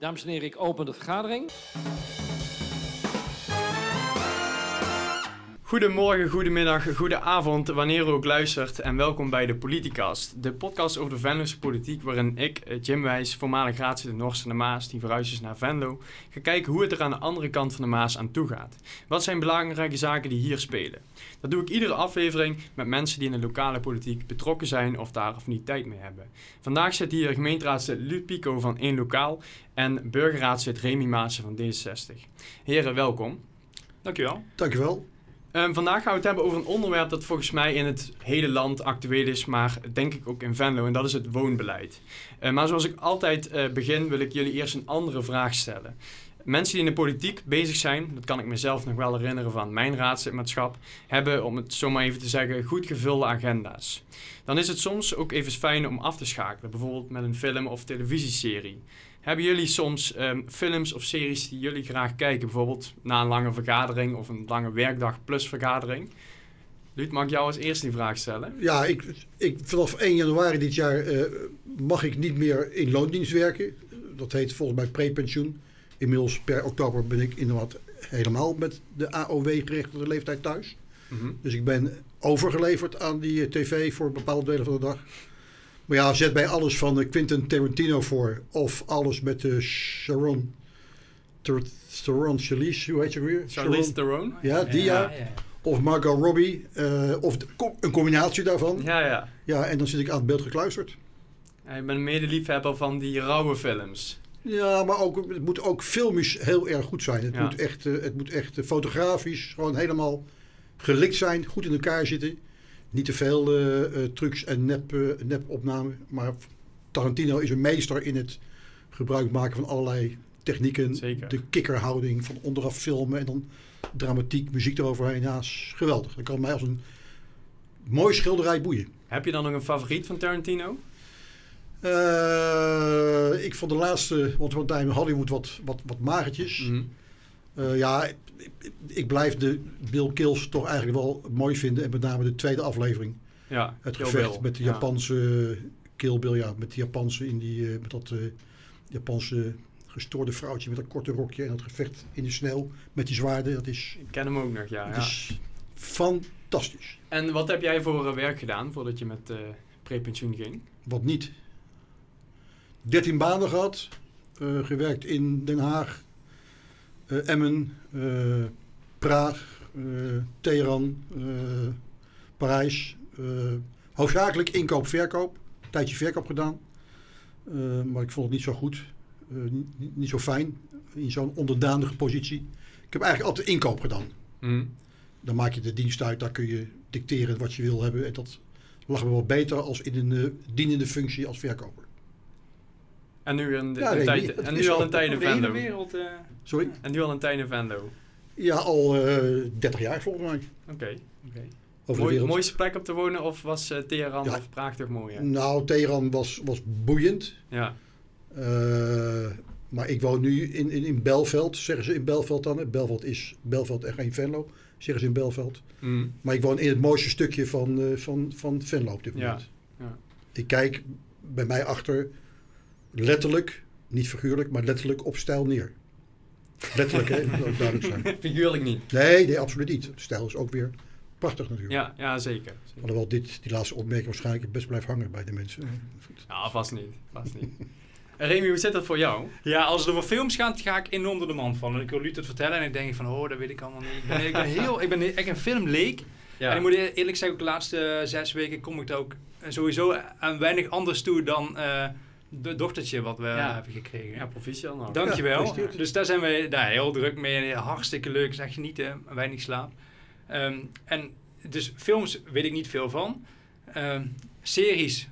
Dames en heren, ik open de vergadering. Goedemorgen, goedemiddag, goedenavond, wanneer u ook luistert en welkom bij de Politicast. De podcast over de Venlose politiek waarin ik, eh, Jim Wijs, voormalig raadslid de en de Maas, die verhuisd is naar Venlo, ga kijken hoe het er aan de andere kant van de Maas aan toe gaat. Wat zijn belangrijke zaken die hier spelen? Dat doe ik iedere aflevering met mensen die in de lokale politiek betrokken zijn of daar of niet tijd mee hebben. Vandaag zit hier gemeenteraadslid Luc Pico van 1 Lokaal en burgerraadslid Remy Maassen van D66. Heren, welkom. Dankjewel. Dankjewel. Um, vandaag gaan we het hebben over een onderwerp dat volgens mij in het hele land actueel is, maar denk ik ook in Venlo, en dat is het woonbeleid. Uh, maar zoals ik altijd uh, begin, wil ik jullie eerst een andere vraag stellen. Mensen die in de politiek bezig zijn, dat kan ik mezelf nog wel herinneren van mijn raadslidmaatschap, hebben, om het zo maar even te zeggen, goed gevulde agenda's. Dan is het soms ook even fijn om af te schakelen, bijvoorbeeld met een film of televisieserie. Hebben jullie soms um, films of series die jullie graag kijken? Bijvoorbeeld na een lange vergadering of een lange werkdag plus vergadering? Luut, mag ik jou als eerste die vraag stellen? Ja, ik, ik, vanaf 1 januari dit jaar uh, mag ik niet meer in loondienst werken. Dat heet volgens mij prepensioen. Inmiddels per oktober ben ik inderdaad helemaal met de AOW-gerechtigde leeftijd thuis. Mm -hmm. Dus ik ben overgeleverd aan die tv voor bepaalde delen van de dag. Maar ja, zet bij alles van Quentin Tarantino voor. Of alles met de Sharon... Theron Charlize, hoe heet je weer? Charlize Theron? Ja, die ja. ja. Of Margot Robbie. Uh, of de, een combinatie daarvan. Ja, ja. Ja, en dan zit ik aan het beeld gekluisterd. Ja, bent een medeliefhebber van die rauwe films. Ja, maar ook, het moet ook filmisch heel erg goed zijn. Het, ja. moet, echt, uh, het moet echt fotografisch gewoon helemaal gelikt zijn. Goed in elkaar zitten. Niet te veel uh, uh, trucs en nep, uh, nepopnamen. Maar Tarantino is een meester in het gebruik maken van allerlei technieken. Zeker. De kikkerhouding van onderaf filmen en dan dramatiek, muziek eroverheen. Ja, is geweldig. Dat kan mij als een mooi schilderij boeien. Heb je dan nog een favoriet van Tarantino? Uh, ik vond de laatste, want we in Hollywood wat, wat, wat magertjes. Mm. Uh, ja, ik, blijf de Bill Kills toch eigenlijk wel mooi vinden. En met name de tweede aflevering. Ja, het gevecht met de Japanse ja. Kill Bill. Ja, met de Japanse in die, uh, met dat uh, Japanse gestoorde vrouwtje met dat korte rokje. En dat gevecht in de sneeuw met die zwaarden. Dat is, ik ken hem ook nog, ja. Dat ja. is fantastisch. En wat heb jij voor werk gedaan voordat je met prepensioen ging? Wat niet. 13 banen gehad. gewerkt in Den Haag, Emmen, uh, Praag, uh, Teheran, Parijs. hoofdzakelijk inkoop, verkoop. Een tijdje verkoop gedaan. maar ik vond het niet zo goed. Niet, niet, zo fijn. In zo'n onderdanige positie. Ik heb eigenlijk altijd inkoop gedaan. Mm. Dan maak je de dienst uit. Daar kun je dicteren wat je wil hebben. En dat lag me wel beter als in een dienende functie als verkoper. En nu, een, ja, nee, tijd, en nu al een tijd wereld. Uh, Sorry? En nu al een tijd Venlo. Ja, al uh, 30 jaar volgens mij. Oké. Okay. Mooi, mooiste plek om te wonen of was uh, Teheran ja. of Praag toch mooi? Hè? Nou, Teheran was, was boeiend. Ja. Maar ik woon nu in, in, in Belveld, zeggen ze in Belveld dan. Belveld is Belveld en geen Venlo, zeggen ze in Belveld. Mm. Maar ik woon in het mooiste stukje van, van, van Venlo op dit moment. Ja. Ja. Ik kijk bij mij achter letterlijk, niet figuurlijk, maar letterlijk op stijl neer. Letterlijk, hè? Dat moet duidelijk zijn. Figuurlijk niet? Nee, nee, absoluut niet. Stijl is ook weer prachtig natuurlijk. Ja, ja zeker. zeker. Alhoewel dit, die laatste opmerking waarschijnlijk best blijft hangen bij de mensen. Ja, vast niet. Vast niet. Remy, hoe zit dat voor jou? Ja, als het over films gaat, ga ik enorm door de man vallen. Ik wil Luut het vertellen en ik denk van, oh, dat weet ik allemaal niet. Ik ben, ik ben, heel, ik ben echt een filmleek. Ja. En ik moet eerlijk zeggen, de laatste zes weken kom ik er ook sowieso aan weinig anders toe dan... Uh, de dochtertje wat we ja. hebben gekregen. Ja, proficiat nou. Dankjewel. Ja, dus daar zijn we daar heel druk mee. Hartstikke leuk. Is echt genieten. Weinig slaap. Um, en dus films weet ik niet veel van. Um, series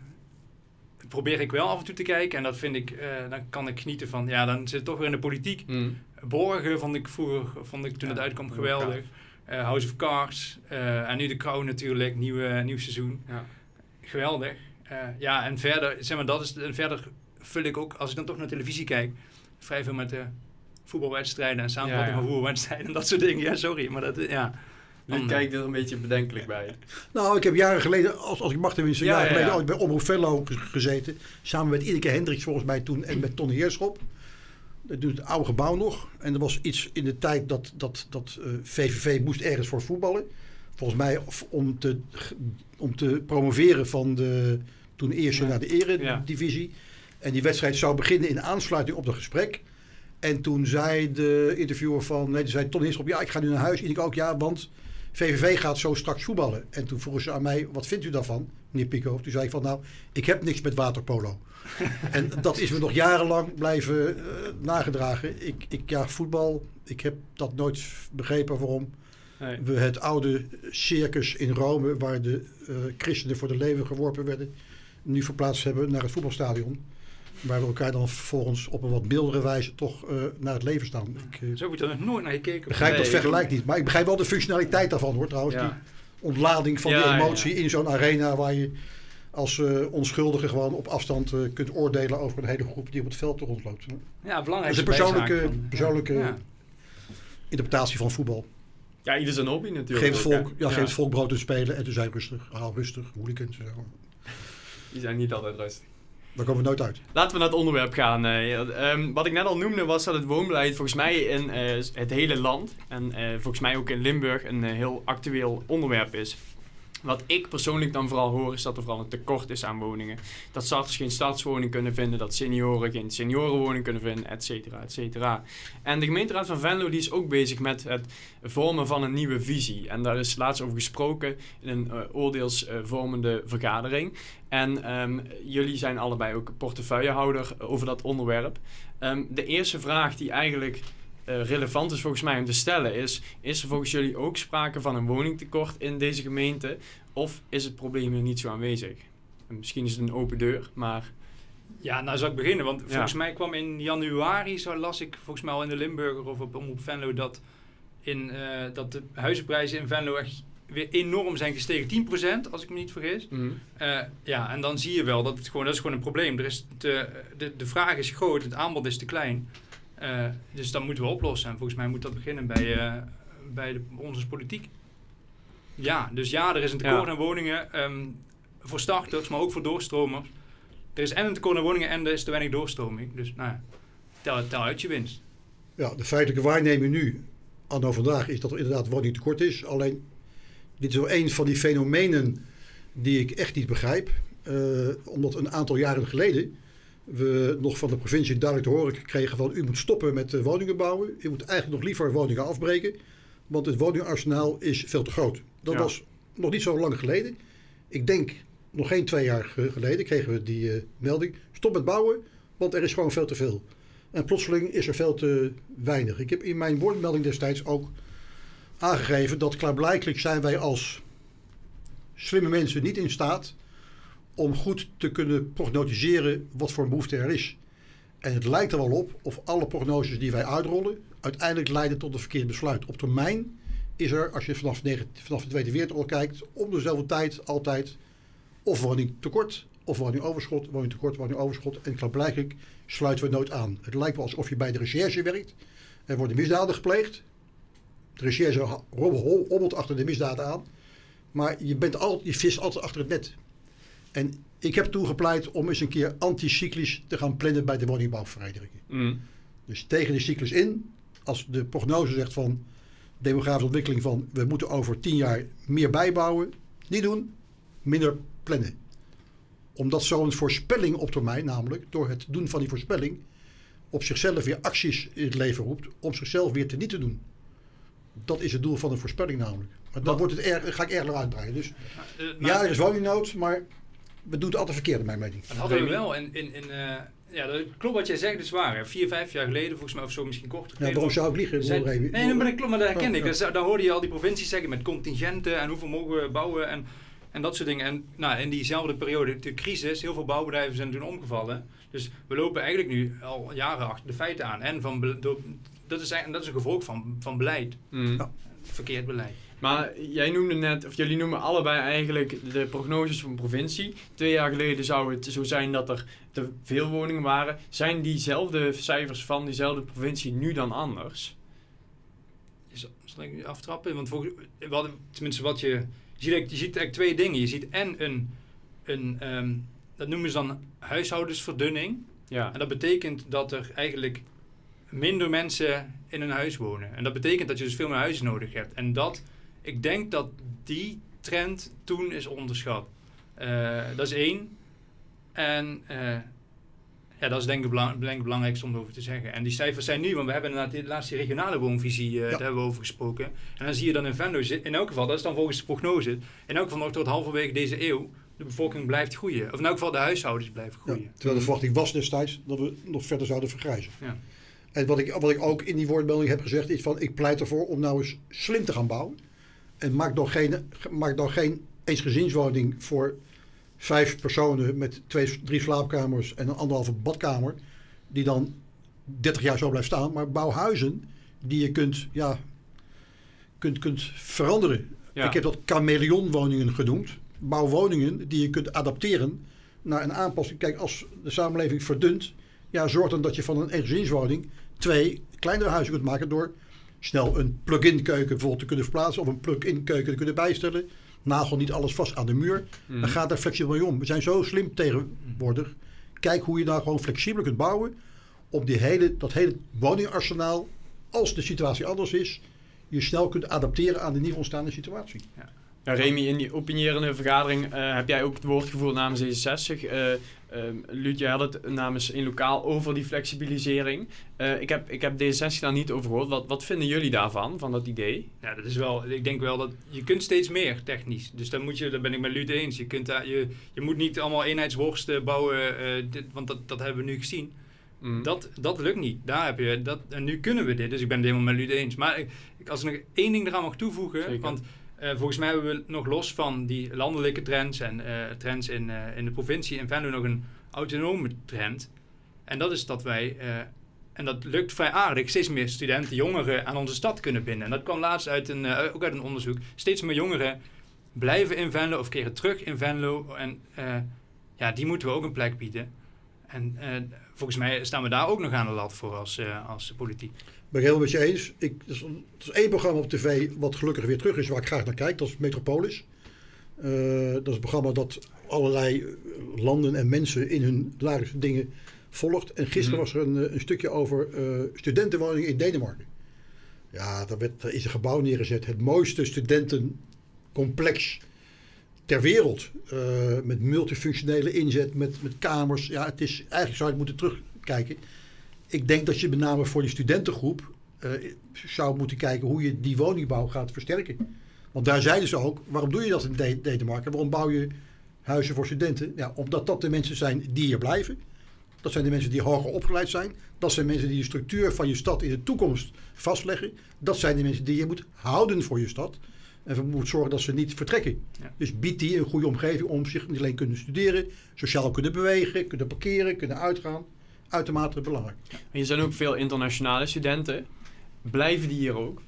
probeer ik wel af en toe te kijken. En dat vind ik, uh, dan kan ik genieten van, ja, dan zit het toch weer in de politiek. Mm. Borgen vond ik vroeger, vond ik toen ja, het uitkwam geweldig. Uh, House of Cards. Uh, en nu de Crown natuurlijk, nieuwe, nieuw seizoen. Ja. Geweldig. Uh, ja, en verder, zeg maar, dat is, en verder vul ik ook, als ik dan toch naar televisie kijk, vrij veel met de voetbalwedstrijden en samenvatting ja, ja. van voetbalwedstrijden en dat soort dingen. Ja, sorry, maar dat, ja. Nu kijk er een beetje bedenkelijk bij. Nou, ik heb jaren geleden, als, als ik mag tenminste, ja, jaren geleden ooit bij Omroep Venlo gezeten. Samen met Ineke Hendricks volgens mij toen en met Ton Heerschop. Dat doet het oude gebouw nog. En er was iets in de tijd dat, dat, dat eh, VVV moest ergens voor voetballen. Volgens mij om te, om te promoveren van de toen eerste Ja. naar de eredivisie. En die wedstrijd zou beginnen in aansluiting op dat gesprek. En toen zei de interviewer van, nee, die zei Ton Hisselop, ja, ik ga nu naar huis. En ik ook, ja, want VVV gaat zo straks voetballen. En toen vroegen ze aan mij, wat vindt u daarvan, meneer Pico? Toen zei ik van, nou, ik heb niks met waterpolo. en dat is me nog jarenlang blijven eh, nagedragen. Ik, ik, ja, voetbal, ik heb dat nooit begrepen waarom Nee. we het oude circus in Rome, waar de eh, christenen voor de leven geworpen werden, nu verplaatst hebben naar het voetbalstadion. Waar we elkaar dan vervolgens op een wat mildere wijze toch eh, naar het leven staan. Ik eh, Zo heb ik er nog nooit naar gekeken. begrijp Nee, dat ik vergelijk niet. Maar ik begrijp wel de functionaliteit daarvan hoor trouwens. Ja. Die ontlading van Ja, die emotie ja. in zo'n arena waar je als eh, onschuldige gewoon op afstand eh, kunt oordelen over een hele groep die op het veld rondloopt. Ja, belangrijk. Dat is een persoonlijke- persoonlijke- Interpretatie van voetbal. Ja, ieder zijn hobby natuurlijk. Geef het, volk, ja, geef het volk brood te spelen en toen zei rustig, haal rustig, hooligans. en zo. Die zijn niet altijd rustig. Daar komen we nooit uit. Laten we naar het onderwerp gaan. eh. Ehm, wat ik net al noemde was dat het woonbeleid volgens mij in eh, het hele land en eh, volgens mij ook in Limburg een heel actueel onderwerp is. Wat ik persoonlijk dan vooral hoor is dat er vooral een tekort is aan woningen. Dat starters geen stadswoning kunnen vinden, dat senioren geen seniorenwoning kunnen vinden, et cetera, et cetera. En de gemeenteraad van Venlo die is ook bezig met het vormen van een nieuwe visie. En daar is laatst over gesproken in een eh, oordeelsvormende vergadering. En ehm, jullie zijn allebei ook portefeuillehouder over dat onderwerp. Ehm, de eerste vraag die eigenlijk eh, relevant is volgens mij om te stellen is... is er volgens jullie ook sprake van een woningtekort in deze gemeente? Of is het probleem er niet zo aanwezig? En misschien is het een open deur, maar... Ja, nou zou ik beginnen. Want Ja. volgens mij kwam in januari, zo las ik volgens mij al in de Limburger of op Omroep Venlo, dat, in, eh, dat de huizenprijzen in Venlo echt weer enorm zijn gestegen. 10% als ik me niet vergis. Eh, ja, en dan zie je wel dat het gewoon, dat is gewoon een probleem. Er is te, de, de vraag is groot, het aanbod is te klein. Eh, dus dat moeten we oplossen. En volgens mij moet dat beginnen bij, eh, bij de, onze politiek. Ja, dus ja, er is een tekort Ja. aan woningen. ehm, voor starters, maar ook voor doorstromers. Er is en een tekort aan woningen en er is te weinig doorstroming. Dus nou ja, tel, tel uit je winst. Ja, de feitelijke waarneming nu, anno vandaag, is dat er inderdaad woningtekort is. Alleen, dit is wel een van die fenomenen die ik echt niet begrijp. Eh, omdat een aantal jaren geleden we nog van de provincie duidelijk te horen kregen van u moet stoppen met eh, woningen bouwen. U moet eigenlijk nog liever woningen afbreken. Want het woningarsenaal is veel te groot. Dat Ja. was nog niet zo lang geleden. Ik denk nog geen twee jaar ge- geleden kregen we die eh, melding. Stop met bouwen, want er is gewoon veel te veel. En plotseling is er veel te weinig. Ik heb in mijn woordmelding destijds ook aangegeven dat klaarblijkelijk zijn wij als slimme mensen niet in staat om goed te kunnen prognosticeren wat voor behoefte er is. En het lijkt er wel op of alle prognoses die wij uitrollen uiteindelijk leiden tot een verkeerd besluit. Op termijn is er, als je vanaf, vanaf de Tweede Wereldoorlog kijkt, om dezelfde tijd altijd of woningtekort, of woningoverschot, woningtekort, woningoverschot. En klaarblijkelijk sluiten we nooit aan. Het lijkt wel alsof je bij de recherche werkt. Er worden misdaden gepleegd. De recherche hobbelt achter de misdaden aan. Maar je, bent al, je vist altijd achter het net. En ik heb toen gepleit om eens een keer anticyclisch te gaan plannen bij de woningbouwverenigingen. Mm. Dus tegen de cyclus in, als de prognose zegt van demografische ontwikkeling van we moeten over tien jaar meer bijbouwen, niet doen, minder plannen. Omdat zo'n voorspelling op termijn, namelijk door het doen van die voorspelling, op zichzelf weer acties in het leven roept om zichzelf weer te niet te doen. Dat is het doel van een voorspelling namelijk. Maar dan wordt het erg, ga ik erg uitbreiden. Dus Eh, ja, er is woningnood, maar we doen het altijd verkeerd, in mijn mening. Dat hadden we wel in, in, in eh, ja, dat klopt wat jij zegt, is waar. hè. Vier, vijf jaar geleden, volgens mij, of zo misschien korter Ja, waarom zou ik liegen? Zijn- nee, nee, maar dat klopt, maar dat herken Oh, ik. ja. Dat- Daar hoorde je al die provincies zeggen met contingenten en hoeveel mogen we bouwen en, en dat soort dingen. En nou, in diezelfde periode, de crisis, heel veel bouwbedrijven zijn toen omgevallen. Dus we lopen eigenlijk nu al jaren achter de feiten aan. En van, door, dat, is, eigenlijk- dat is een gevolg van, van beleid, Mm. Ja. verkeerd beleid. Maar jij noemde net, of jullie noemen allebei eigenlijk de prognoses van provincie. Twee jaar geleden zou het zo zijn dat er te veel woningen waren. Zijn diezelfde cijfers van diezelfde provincie nu dan anders? Zal zal ik nu aftrappen? Want volgens, tenminste wat je... Je ziet, eigenlijk- je ziet eigenlijk twee dingen. Je ziet en een, een ehm, dat noemen ze dan huishoudensverdunning. Ja. En dat betekent dat er eigenlijk minder mensen in een huis wonen. En dat betekent dat je dus veel meer huizen nodig hebt. En dat, ik denk dat die trend toen is onderschat. Eh, dat is één. En eh, ja, dat is denk ik, belang, denk ik het belangrijkste om erover te zeggen. En die cijfers zijn nu, want we hebben inderdaad de laatste regionale woonvisie, uh, daar hebben we over gesproken. En dan zie je dan in Venlo, in elk geval, dat is dan volgens de prognose, in elk geval nog tot halverwege deze eeuw, de bevolking blijft groeien. Of in elk geval de huishoudens blijven groeien. Ja, terwijl de verwachting was destijds dat we nog verder zouden vergrijzen. Ja. En wat ik, wat ik ook in die woordmelding heb gezegd is van ik pleit ervoor om nou eens slim te gaan bouwen. En maak dan geen, maak dan geen eensgezinswoning voor vijf personen met twee, drie slaapkamers en een anderhalve badkamer. Die dan 30 jaar zo blijft staan. Maar bouw huizen die je kunt, ja, kunt, kunt veranderen. Ik heb dat chameleonwoningen genoemd. Bouw woningen die je kunt adapteren naar een aanpassing. Kijk, als de samenleving verdunt, ja, zorg dan dat je van een eengezinswoning twee kleinere huizen kunt maken door snel een plug-in keuken bijvoorbeeld te kunnen verplaatsen of een plug-in keuken te kunnen bijstellen. Nagel niet alles vast aan de muur. Dan mhm. gaat daar flexibel mee om. We zijn zo slim tegenwoordig. Kijk hoe je daar gewoon flexibel kunt bouwen. Om die hele, dat hele woningarsenaal, als de situatie anders is, je snel kunt adapteren aan de nieuw ontstaande situatie. Ja. Ja, Remy, in die opinierende vergadering uh, heb jij ook het woord gevoerd namens D66. Uh, uh, jij had het namens in lokaal over die flexibilisering. Uh, ik, heb, ik heb D66 daar niet over gehoord. Wat, wat vinden jullie daarvan, van dat idee? Ja, dat is wel, ik denk wel dat je kunt steeds meer technisch. Dus dan moet je, daar ben ik met Luut eens. Je, kunt daar, je, je moet niet allemaal eenheidsworsten bouwen, dit, want dat, dat hebben we nu gezien. Mm. Dat, dat lukt niet. Daar heb je, dat, en nu kunnen we dit, dus ik ben het helemaal met Luut eens. Maar ik, als ik nog één ding eraan mag toevoegen, Zeker. want uh, volgens mij hebben we nog los van die landelijke trends en uh, trends in, uh, in de provincie in Venlo nog een autonome trend. En dat is dat wij, en dat lukt vrij aardig, steeds meer studenten, jongeren aan onze stad kunnen binden. En dat kwam laatst uit een, ook uit een onderzoek. Steeds meer jongeren blijven in Venlo of keren terug in Venlo. En ja, die moeten we ook een plek bieden. En volgens mij staan we daar ook nog aan de lat voor als, als politiek ben ik helemaal met je eens. Ik, er, is, is één programma op tv wat gelukkig weer terug is, waar ik graag naar kijk. Dat is Metropolis. Uh, dat is een programma dat allerlei landen en mensen in hun dagelijkse dingen volgt. En gisteren mhm. was er een, eh, een stukje over uh, studentenwoningen in Denemarken. Ja, daar, werd, daar is een gebouw neergezet. Het mooiste studentencomplex ter wereld. Uh, met multifunctionele inzet, met, met kamers. Ja, het is, eigenlijk zou je moeten terugkijken ik denk dat je met name voor die studentengroep uh, zou moeten kijken hoe je die woningbouw gaat versterken. Want daar zeiden ze ook, waarom doe je dat in Denemarken? Waarom bouw je huizen voor studenten? Ja, omdat dat de mensen zijn die hier blijven. Dat zijn de mensen die hoger opgeleid zijn. Dat zijn mensen die de structuur van je stad in de toekomst vastleggen. Dat zijn de mensen die je moet houden voor je stad. En je moet zorgen dat ze niet vertrekken. Dus biedt die een goede omgeving om zich niet alleen kunnen studeren, sociaal kunnen bewegen, kunnen parkeren, kunnen uitgaan uitermate belangrijk. En je zijn ook veel internationale studenten. Blijven die hier ook?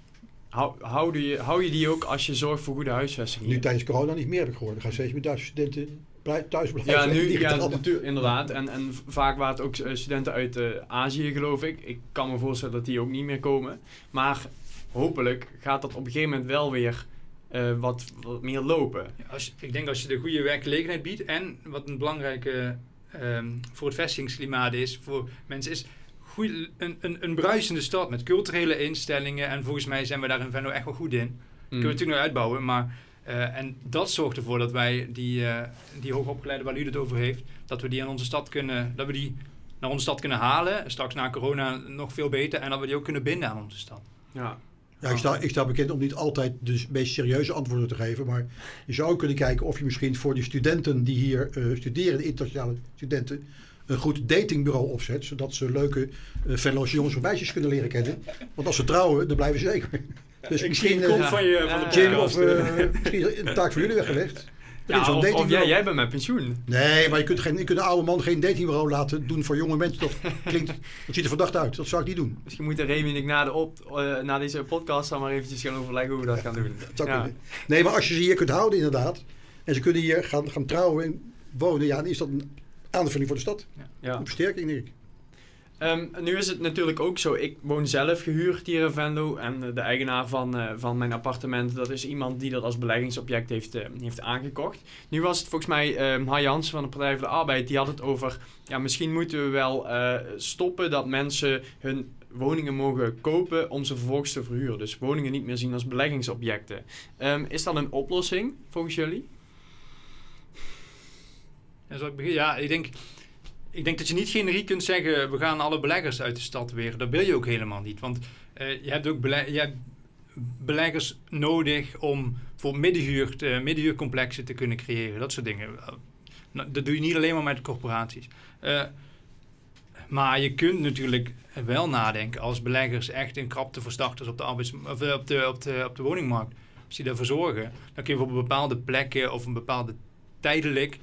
Hou, hou, je, hou je die ook als je zorgt voor goede huisvesting? Nu tijdens corona niet meer heb ik gehoord. Er gaan steeds meer Duitse studenten thuis blijven. Ja, nu, ja natuurlijk, inderdaad. En, en vaak waren het ook eh, studenten uit uh, Azië, geloof ik. Ik kan me voorstellen dat die ook niet meer komen. Maar hopelijk gaat dat op een gegeven moment wel weer uh, wat, wat meer lopen. Ja, als, ik denk als je de goede werkgelegenheid biedt en wat een belangrijke um, voor het vestigingsklimaat is, voor mensen is goed, een, een, een bruisende stad met culturele instellingen. En volgens mij zijn we daar in Venlo echt wel goed in. Mm. Kunnen we natuurlijk nog uitbouwen, maar... Uh, en dat zorgt ervoor dat wij die, uh, die hoogopgeleide waar u het over heeft, dat we die aan onze stad kunnen, dat we die naar onze stad kunnen halen. Straks na corona nog veel beter. En dat we die ook kunnen binden aan onze stad. Ja, ja, ik sta, ik sta bekend om niet altijd de meest serieuze antwoorden te geven. Maar je zou kunnen kijken of je misschien voor die studenten die hier uh, studeren, de internationale studenten, een goed datingbureau opzet. Zodat ze leuke uh, jongens of meisjes kunnen leren kennen. Want als ze trouwen, dan blijven ze zeker. Dus misschien komt uh, van je van de Jim of misschien een taak voor jullie weggelegd. Ja, of, of jij, jij bent met pensioen. Nee, maar je kunt, geen, je kunt een oude man geen datingbureau laten doen voor jonge mensen. Dat, klinkt, dat ziet er verdacht uit. Dat zou ik niet doen. Misschien moeten Remy en ik na, de op, uh, na deze podcast dan maar eventjes gaan overleggen hoe we dat gaan doen. dat zou ja. Nee, maar als je ze hier kunt houden inderdaad. En ze kunnen hier gaan, gaan trouwen en wonen. Ja, dan is dat een aanvulling voor de stad. Ja. Een versterking denk ik. Um, nu is het natuurlijk ook zo, ik woon zelf gehuurd hier in Venlo en de eigenaar van, uh, van mijn appartement, dat is iemand die dat als beleggingsobject heeft, uh, heeft aangekocht. Nu was het volgens mij um, Jans van de Partij voor de Arbeid, die had het over, ja misschien moeten we wel uh, stoppen dat mensen hun woningen mogen kopen om ze vervolgens te verhuren. Dus woningen niet meer zien als beleggingsobjecten. Ehm, is dat een oplossing volgens jullie? Ja, zal ik beginnen? Ja, ik denk, ik denk dat je niet generiek kunt zeggen... we gaan alle beleggers uit de stad weer. Dat wil je ook helemaal niet. Want eh, je hebt ook bele- je hebt beleggers nodig... om voor middenhuur, middenhuurcomplexen te kunnen creëren. Dat soort dingen. Eh, nou, dat doe je niet alleen maar met corporaties. Eh, maar je kunt natuurlijk wel nadenken... als beleggers echt een krapte voor starters op de, op de, op de, op de woningmarkt... als die daarvoor zorgen... dan kun je op bepaalde plekken of een bepaalde tijdelijk...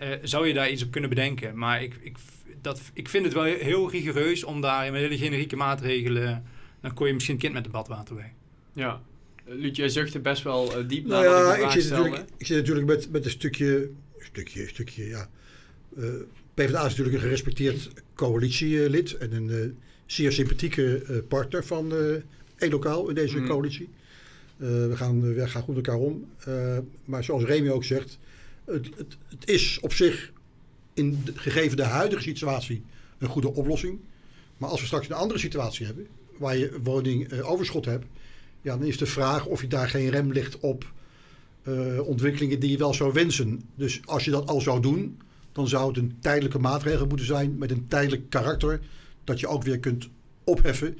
eh, zou je daar iets op kunnen bedenken. Maar ik, ik, dat, ik vind het wel heel rigoureus om daar met hele generieke maatregelen... dan kon je misschien een kind met de badwater weg. Ja. Luut, jij zuchtte best wel eh, diep Nou naar wat ja, ik ik zit, natuurlijk, ik zit natuurlijk met, met een stukje, stukje, stukje, ja. Eh, PvdA is natuurlijk een gerespecteerd coalitielid en een eh, zeer sympathieke eh, partner van eh Elokaal in deze Mm. coalitie. Eh, we, gaan, we gaan goed met elkaar om. Eh, maar zoals Remy ook zegt, het, het, het is op zich in de, gegeven de huidige situatie een goede oplossing. Maar als we straks een andere situatie hebben, waar je woning eh, overschot hebt, ja, dan is de vraag of je daar geen rem ligt op eh, ontwikkelingen die je wel zou wensen. Dus als je dat al zou doen, dan zou het een tijdelijke maatregel moeten zijn met een tijdelijk karakter, dat je ook weer kunt opheffen.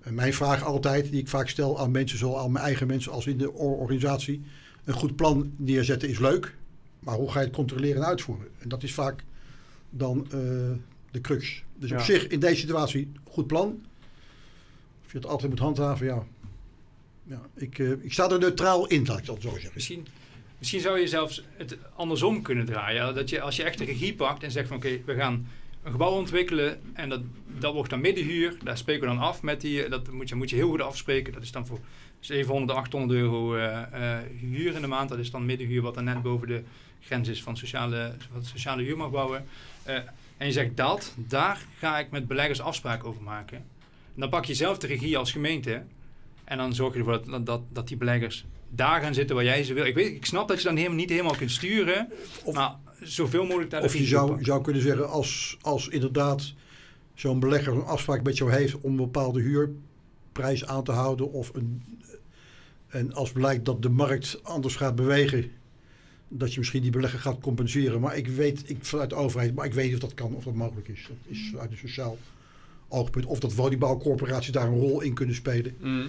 En mijn vraag altijd, die ik vaak stel aan mensen, zowel aan mijn eigen mensen als in de or- organisatie, een goed plan neerzetten is leuk, maar hoe ga je het controleren en uitvoeren? En dat is vaak dan eh, de crux. Dus op zich in deze situatie goed plan. Of je het altijd moet handhaven, ja. ja ik, eh, ik sta er neutraal in, laat ik dat zo zeggen. Misschien, misschien zou je zelfs het andersom kunnen draaien. Dat je, als je echt de regie pakt en zegt van oké, we gaan een gebouw ontwikkelen en dat, dat wordt dan middenhuur. Daar spreken we dan af met die, dat moet je, moet je heel goed afspreken. Dat is dan voor 700, 800 euro eh, eh, huur in de maand. Dat is dan middenhuur wat dan net boven de grens is van sociale, wat sociale huur mag bouwen. Eh, en je zegt dat, daar ga ik met beleggers afspraken over maken. En dan pak je zelf de regie als gemeente. En dan zorg je ervoor dat, dat, dat die beleggers daar gaan zitten waar jij ze wil. Ik, weet, ik snap dat je dan helemaal, niet helemaal kunt sturen. Of- maar zoveel mogelijk daar Of je zou, zou kunnen zeggen, als, als inderdaad zo'n belegger een afspraak met jou heeft om een bepaalde huurprijs aan te houden. Of een, en als blijkt dat de markt anders gaat bewegen, dat je misschien die belegger gaat compenseren. Maar ik weet, ik, vanuit de overheid, maar ik weet niet of dat kan, of dat mogelijk is. Dat is uit een sociaal oogpunt. Of dat woningbouwcorporaties daar een rol in kunnen spelen. Mm.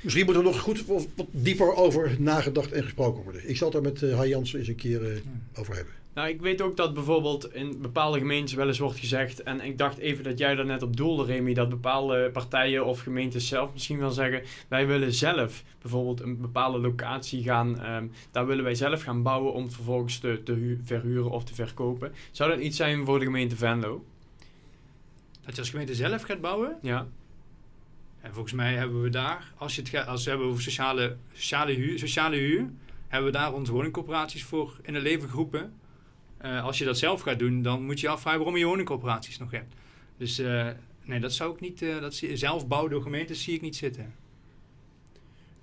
Misschien moet er nog goed wat, dieper over nagedacht en gesproken worden. Ik zal het daar met uh, Jansen eens een keer eh, over hebben. Nou, ik weet ook dat bijvoorbeeld in bepaalde gemeentes wel eens wordt gezegd, en ik dacht even dat jij daar net op doelde, Remy, dat bepaalde partijen of gemeentes zelf misschien wel zeggen, wij willen zelf bijvoorbeeld een bepaalde locatie gaan, ehm, daar willen wij zelf gaan bouwen om het vervolgens te, te hu- verhuren of te verkopen. Zou dat iets zijn voor de gemeente Venlo? Dat je als gemeente zelf gaat bouwen. Ja. En volgens mij hebben we daar, als, je het gaat, als we hebben over sociale, sociale, huur, sociale huur, hebben we daar onze woningcorporaties voor in het leven geroepen. Eh, als je dat zelf gaat doen, dan moet je je afvragen waarom je woningcorporaties nog hebt. Dus eh, nee, dat zou ik niet, eh, dat zie, zelf bouwen door gemeentes zie ik niet zitten.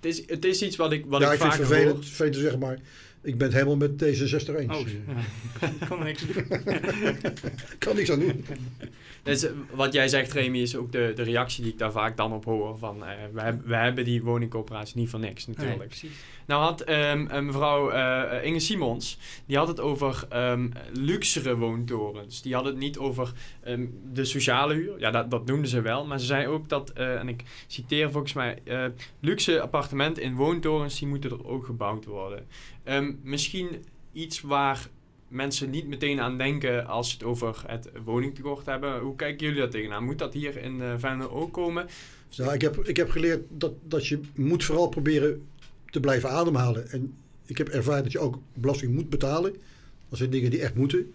Het is, het is iets wat ik, wat ja, ik ik vind vaak het hoor. vervelend, vervelend te zeggen, maar ik ben het helemaal met D66 eens. Oh, ja. ik kan er niks aan doen. Ik kan niks aan doen. Dus, eh, wat jij zegt, Remy, is ook de, de reactie die ik daar vaak dan op hoor. Van, eh, we, hebben, we hebben die woningcoöperatie niet voor niks natuurlijk. Nee, precies. Nou had ehm, eh, mevrouw eh, Inge Simons, die had het over ehm, luxere woontorens. Die had het niet over ehm, de sociale huur. Ja, dat, dat noemde ze wel. Maar ze zei ook dat, eh, en ik citeer volgens mij, eh, luxe appartementen in woontorens, die moeten er ook gebouwd worden. Ehm, misschien iets waar mensen niet meteen aan denken als ze het over het woningtekort hebben. Hoe kijken jullie daar tegenaan? Moet dat hier in uh, Venlo ook komen? Ja, ik, heb, ik heb geleerd dat, dat je moet vooral proberen te blijven ademhalen. En ik heb ervaren dat je ook belasting moet betalen. Dat zijn dingen die echt moeten.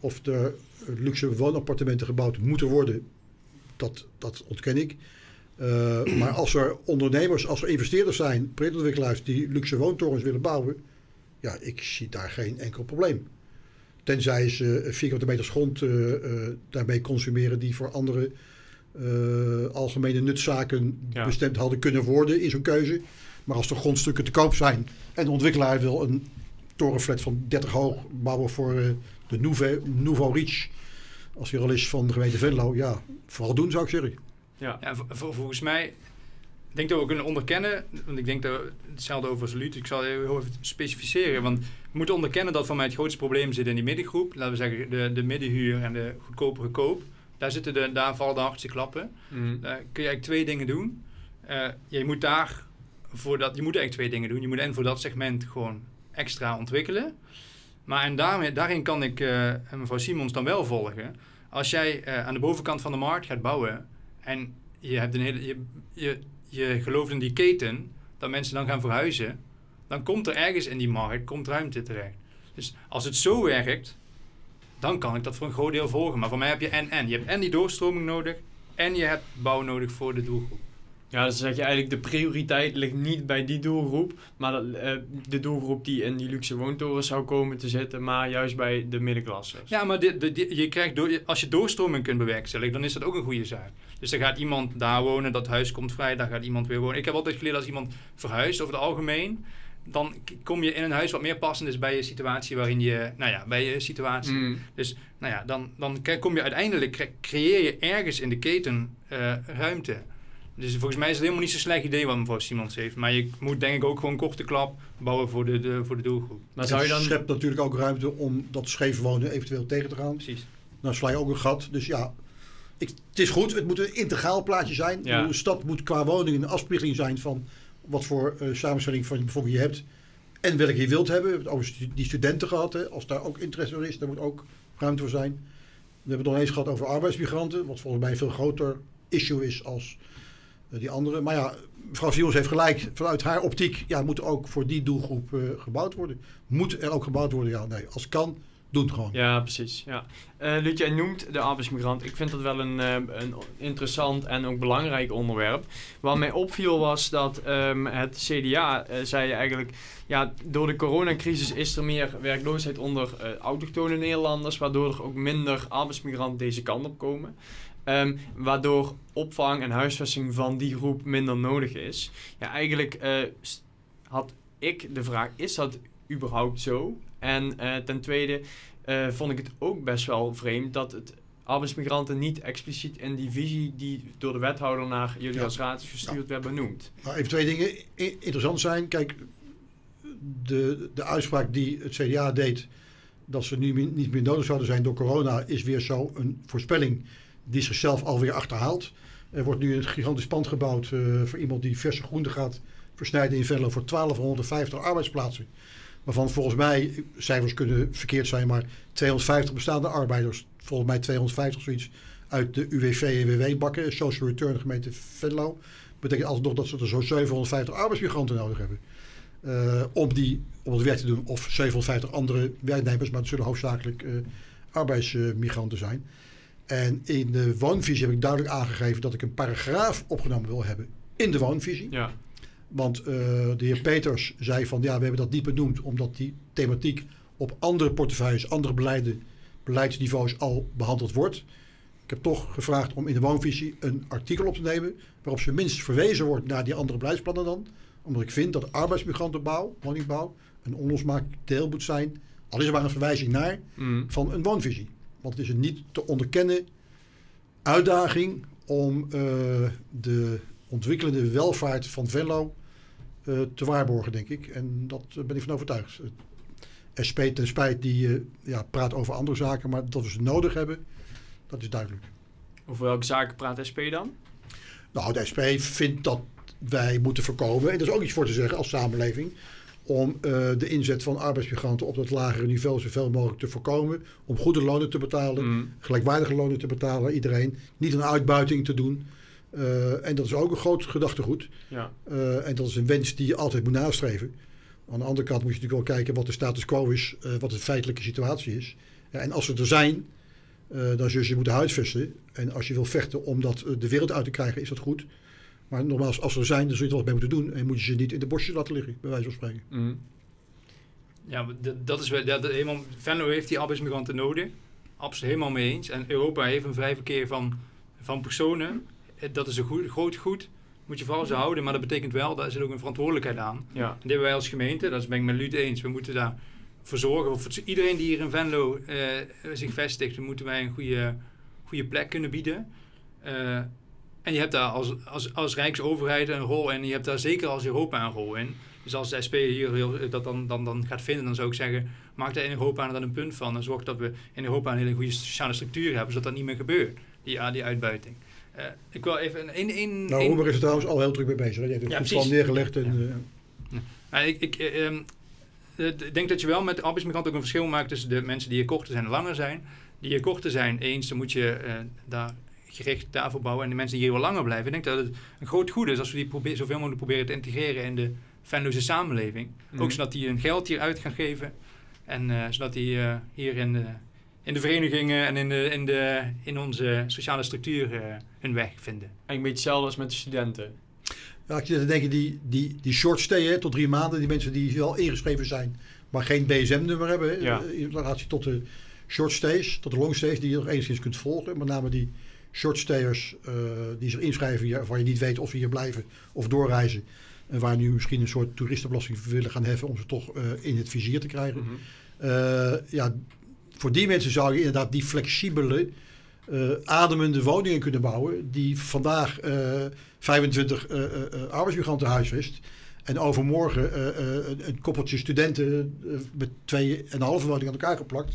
Of er luxe woonappartementen gebouwd moeten worden, dat, dat ontken ik. Uh, maar als er ondernemers, als er investeerders zijn, projectontwikkelaars die luxe woontorens willen bouwen, ja, ik zie daar geen enkel probleem. Tenzij ze vierkante meters grond uh, uh, daarmee consumeren die voor andere uh, algemene nutzaken ja. bestemd hadden kunnen worden in zo'n keuze. Maar als er grondstukken te koop zijn en de ontwikkelaar wil een torenflat van 30 hoog bouwen voor uh, de Nouveau, Nouveau Riche, als hij er al is van de gemeente Venlo, ja, vooral doen zou ik zeggen. Ja. Ja, volgens mij, ik denk dat we kunnen onderkennen, want ik denk dat hetzelfde over Salut, ik zal heel even specificeren, want we moeten onderkennen dat voor mij het grootste probleem zit in die middengroep, laten we zeggen de, de middenhuur en de goedkopere koop. Daar, zitten de, daar vallen de hardste klappen. Mhm. Daar kun je eigenlijk twee dingen doen. Eh, je moet daar voor dat, je moet eigenlijk twee dingen doen. Je moet en voor dat segment gewoon extra ontwikkelen. Maar en daarmee, daarin kan ik eh, mevrouw Simons dan wel volgen. Als jij eh, aan de bovenkant van de markt gaat bouwen en je, hebt een hele, je, je, je gelooft in die keten, dat mensen dan gaan verhuizen, dan komt er ergens in die markt komt ruimte terecht. Dus als het zo werkt, dan kan ik dat voor een groot deel volgen. Maar voor mij heb je en-en. Je hebt en die doorstroming nodig en je hebt bouw nodig voor de doelgroep. Ja, dus dan zeg je eigenlijk de prioriteit ligt niet bij die doelgroep, maar dat, eh, de doelgroep die in die luxe woontorens zou komen te zitten, maar juist bij de middenklasse. Ja, maar dit, dit- dit- je krijgt door, als je doorstroming kunt bewerkstelligen, dan is dat ook een goede zaak. Dus dan gaat iemand daar wonen, dat huis komt vrij, daar gaat iemand weer wonen. Ik heb altijd geleerd als iemand verhuist over het algemeen, dan kom je in een huis wat meer passend is bij je situatie waarin je, nou ja, bij je situatie. Mm. Dus nou ja, dan, dan kom je uiteindelijk, cre- creëer je ergens in de keten eh, ruimte. Dus volgens mij is het helemaal niet zo'n slecht idee wat mevrouw Simons heeft. Maar je moet denk ik ook gewoon korte klap bouwen voor de, de, voor de doelgroep. Maar zou je Het dan... schept natuurlijk ook ruimte om dat scheef wonen eventueel tegen te gaan. Precies. Nou sla je ook een gat. Dus ja, ik, het is goed. Het moet een integraal plaatje zijn. Ja. Een stad moet qua woning een afspiegeling zijn van wat voor eh, samenstelling van je bevolking je hebt. En welke je wilt hebben. We hebben het over die studenten gehad. Hè. Als daar ook interesse in is, daar moet ook ruimte voor zijn. We hebben het nog eens gehad over arbeidsmigranten. Wat volgens mij een veel groter issue is als die andere. Maar ja, mevrouw Simons heeft gelijk. Vanuit haar optiek ja, moet ook voor die doelgroep eh, gebouwd worden. Moet er ook gebouwd worden? Ja, nee. Als kan, doe het gewoon. Ja, precies. Ja. Eh Luut, jij noemt de arbeidsmigrant. Ik vind dat wel een, eh, een interessant en ook belangrijk onderwerp. Wat mij opviel was dat ehm, het CDA eh, zei eigenlijk... Ja, door de coronacrisis is er meer werkloosheid onder eh, autochtone Nederlanders... waardoor er ook minder arbeidsmigranten deze kant op komen. Ehm, waardoor opvang en huisvesting van die groep minder nodig is. Ja, eigenlijk eh, had ik de vraag, is dat überhaupt zo? En eh, ten tweede eh, vond ik het ook best wel vreemd dat het arbeidsmigranten niet expliciet in die visie die door de wethouder naar jullie Ja. als raad is gestuurd werd benoemd. Nou, even twee dingen interessant zijn. Kijk, de, de uitspraak die het CDA deed dat ze nu niet meer nodig zouden zijn door corona, is weer zo een voorspelling die zichzelf alweer achterhaalt. Er wordt nu een gigantisch pand gebouwd eh, voor iemand die verse groenten gaat versnijden in Venlo voor 1250 arbeidsplaatsen. Waarvan volgens mij, cijfers kunnen verkeerd zijn, maar 250 bestaande arbeiders, volgens mij 250 zoiets, uit de UWV en WW-bakken, Social Return gemeente Venlo betekent altijd nog dat ze er zo'n 750 arbeidsmigranten nodig hebben. eh, om, die, om het werk te doen. Of 750 andere werknemers, maar het zullen hoofdzakelijk eh, arbeidsmigranten zijn. En in de woonvisie heb ik duidelijk aangegeven dat ik een paragraaf opgenomen wil hebben in de woonvisie. Ja, Want eh, de heer Peters zei van ja, we hebben dat niet benoemd omdat die thematiek op andere portefeuilles, andere beleiden, beleidsniveaus al behandeld wordt. Ik heb toch gevraagd om in de woonvisie een artikel op te nemen waarop ze minst verwezen wordt naar die andere beleidsplannen dan. Omdat ik vind dat arbeidsmigrantenbouw, woningbouw, een onlosmaakbaar deel moet zijn, al is er maar een verwijzing naar, Mm. van een woonvisie. Want het is een niet te onderkennen uitdaging om eh, de ontwikkelende welvaart van Venlo eh, te waarborgen, denk ik. En dat eh, ben ik van overtuigd. SP ten spijt die ja, praat over andere zaken, maar dat we ze nodig hebben, dat is duidelijk. Over welke zaken praat SP dan? Nou, de SP vindt dat wij moeten voorkomen, en er is ook iets voor te zeggen als samenleving, om eh, de inzet van arbeidsmigranten op dat lagere niveau zoveel mogelijk te voorkomen. Om goede lonen te betalen, Mm. gelijkwaardige lonen te betalen aan iedereen. Niet een uitbuiting te doen. Eh, en dat is ook een groot gedachtegoed. Ja. Eh, en dat is een wens die je altijd moet nastreven. Aan de andere kant moet je natuurlijk wel kijken wat de status quo is, wat de feitelijke situatie is. Ja, en als ze er zijn, dan zul je ze moeten huisvesten. En als je wil vechten om dat de wereld uit te krijgen, is dat goed. Maar nogmaals, als ze er zijn, dan zul je er wat mee moeten doen. En moet je ze niet in de bosjes laten liggen, bij wijze van spreken. Mm. Ja, dat, dat is wel, dat, helemaal, Venlo heeft die arbeidsmigranten nodig. Absoluut helemaal mee eens. En Europa heeft een vrij verkeer van, van personen. Eh, Dat is een goed, groot goed. Moet je vooral zo houden. Maar dat betekent wel, daar zit ook een verantwoordelijkheid aan. Ja. En die hebben wij als gemeente, dat ben ik met Luut eens. We moeten daar voor zorgen. Voor iedereen die hier in Venlo eh, zich vestigt, dan moeten wij een goede, goede plek kunnen bieden. Eh, En je hebt daar als, als, als Rijksoverheid een rol in. En je hebt daar zeker als Europa een rol in. Dus als de SP hier heel, dat dan, dan, dan gaat vinden, dan zou ik zeggen... maak daar in Europa dan een punt van. En zorg dat we in Europa een hele goede sociale structuur hebben... zodat dat niet meer gebeurt, die, ah, die uitbuiting. Uh, ik wil even... Een, een, een, nou, Roemer is er trouwens al heel druk mee bezig. Hij heeft het ja, plan neergelegd. En, ja. Uh, ja. ik, ik um, ik denk dat je wel met de arbeidsmigrant ook een verschil maakt... tussen de mensen die hier korter zijn en langer zijn. Die hier korter zijn, eens, dan moet je uh, daar gericht daarvoor bouwen. En de mensen die hier wel langer blijven. Ik denk dat het een groot goed is als we die probeer, zoveel mogelijk proberen te integreren in de Venloze samenleving. Ook mhm. zodat die hun geld hier uit gaan geven. En uh, zodat die uh, hier in de, in de verenigingen en in, de, in, de, in onze sociale structuur uh, hun weg vinden. En een beetje hetzelfde als met de studenten. Ja, ik zit te denken, die, die, die short stay hè, tot drie maanden, die mensen die wel ingeschreven zijn, maar geen BSM-nummer hebben, ja. in relatie tot de short stays, tot de long stays, die je nog enigszins kunt volgen. Met name die shortstayers uh, die zich inschrijven waar je niet weet of ze hier blijven of doorreizen. En waar nu misschien een soort toeristenbelasting willen gaan heffen om ze toch uh, in het vizier te krijgen. Mm -hmm. uh, ja, voor die mensen zou je inderdaad die flexibele, ademende woningen kunnen bouwen. Die vandaag 25 arbeidsmigranten huisvest. En overmorgen een, een koppeltje studenten met twee en een halve woning aan elkaar geplakt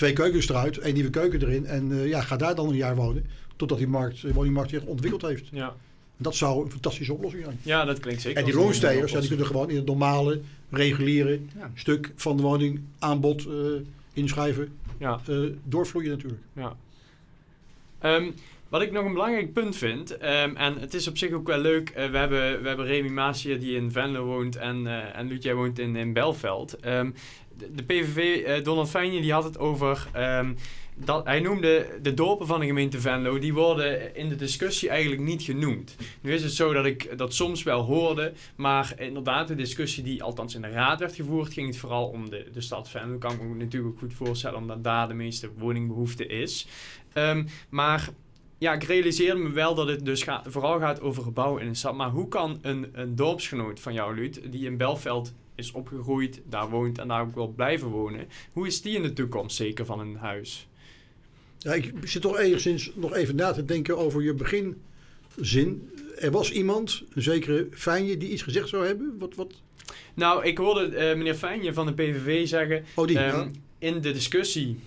twee keukens eruit, één nieuwe keuken erin. En uh, ja, ga daar dan een jaar wonen. Totdat die markt, de woningmarkt zich ontwikkeld heeft. Ja. Dat zou een fantastische oplossing zijn. Ja, dat klinkt zeker. En die loonstijgers, ja, die kunnen gewoon in het normale, reguliere ja. stuk van de woning aanbod uh, inschrijven. Ja. Uh, doorvloeien natuurlijk. Ja. Um, wat ik nog een belangrijk punt vind, um, en het is op zich ook wel leuk, uh, we, hebben, we hebben Remy Maasje die in Venlo woont en, uh, en Lutja woont in, in Belveld. Um, de, de, PVV, uh, Donald Fijnje, die had het over, um, dat, hij noemde de dorpen van de gemeente Venlo, die worden in de discussie eigenlijk niet genoemd. Nu is het zo dat ik dat soms wel hoorde, maar inderdaad de discussie die althans in de raad werd gevoerd, ging het vooral om de, de stad Venlo. Kan ik me natuurlijk ook goed voorstellen, omdat daar de meeste woningbehoefte is. maar ja, ik realiseerde me wel dat het dus vooral gaat over gebouwen in een stad. Maar hoe kan een, een dorpsgenoot van jou, Luut, die in Belveld is opgegroeid, daar woont en daar ook wil blijven wonen, hoe is die in de toekomst zeker van een huis? Ja, ik zit toch enigszins nog even na te denken over je beginzin. Er was iemand, een zekere Fijnje, die iets gezegd zou hebben. Wat, wat? Nou, ik hoorde uh, meneer Fijnje van de PVV zeggen... Oh, die, um, In de discussie...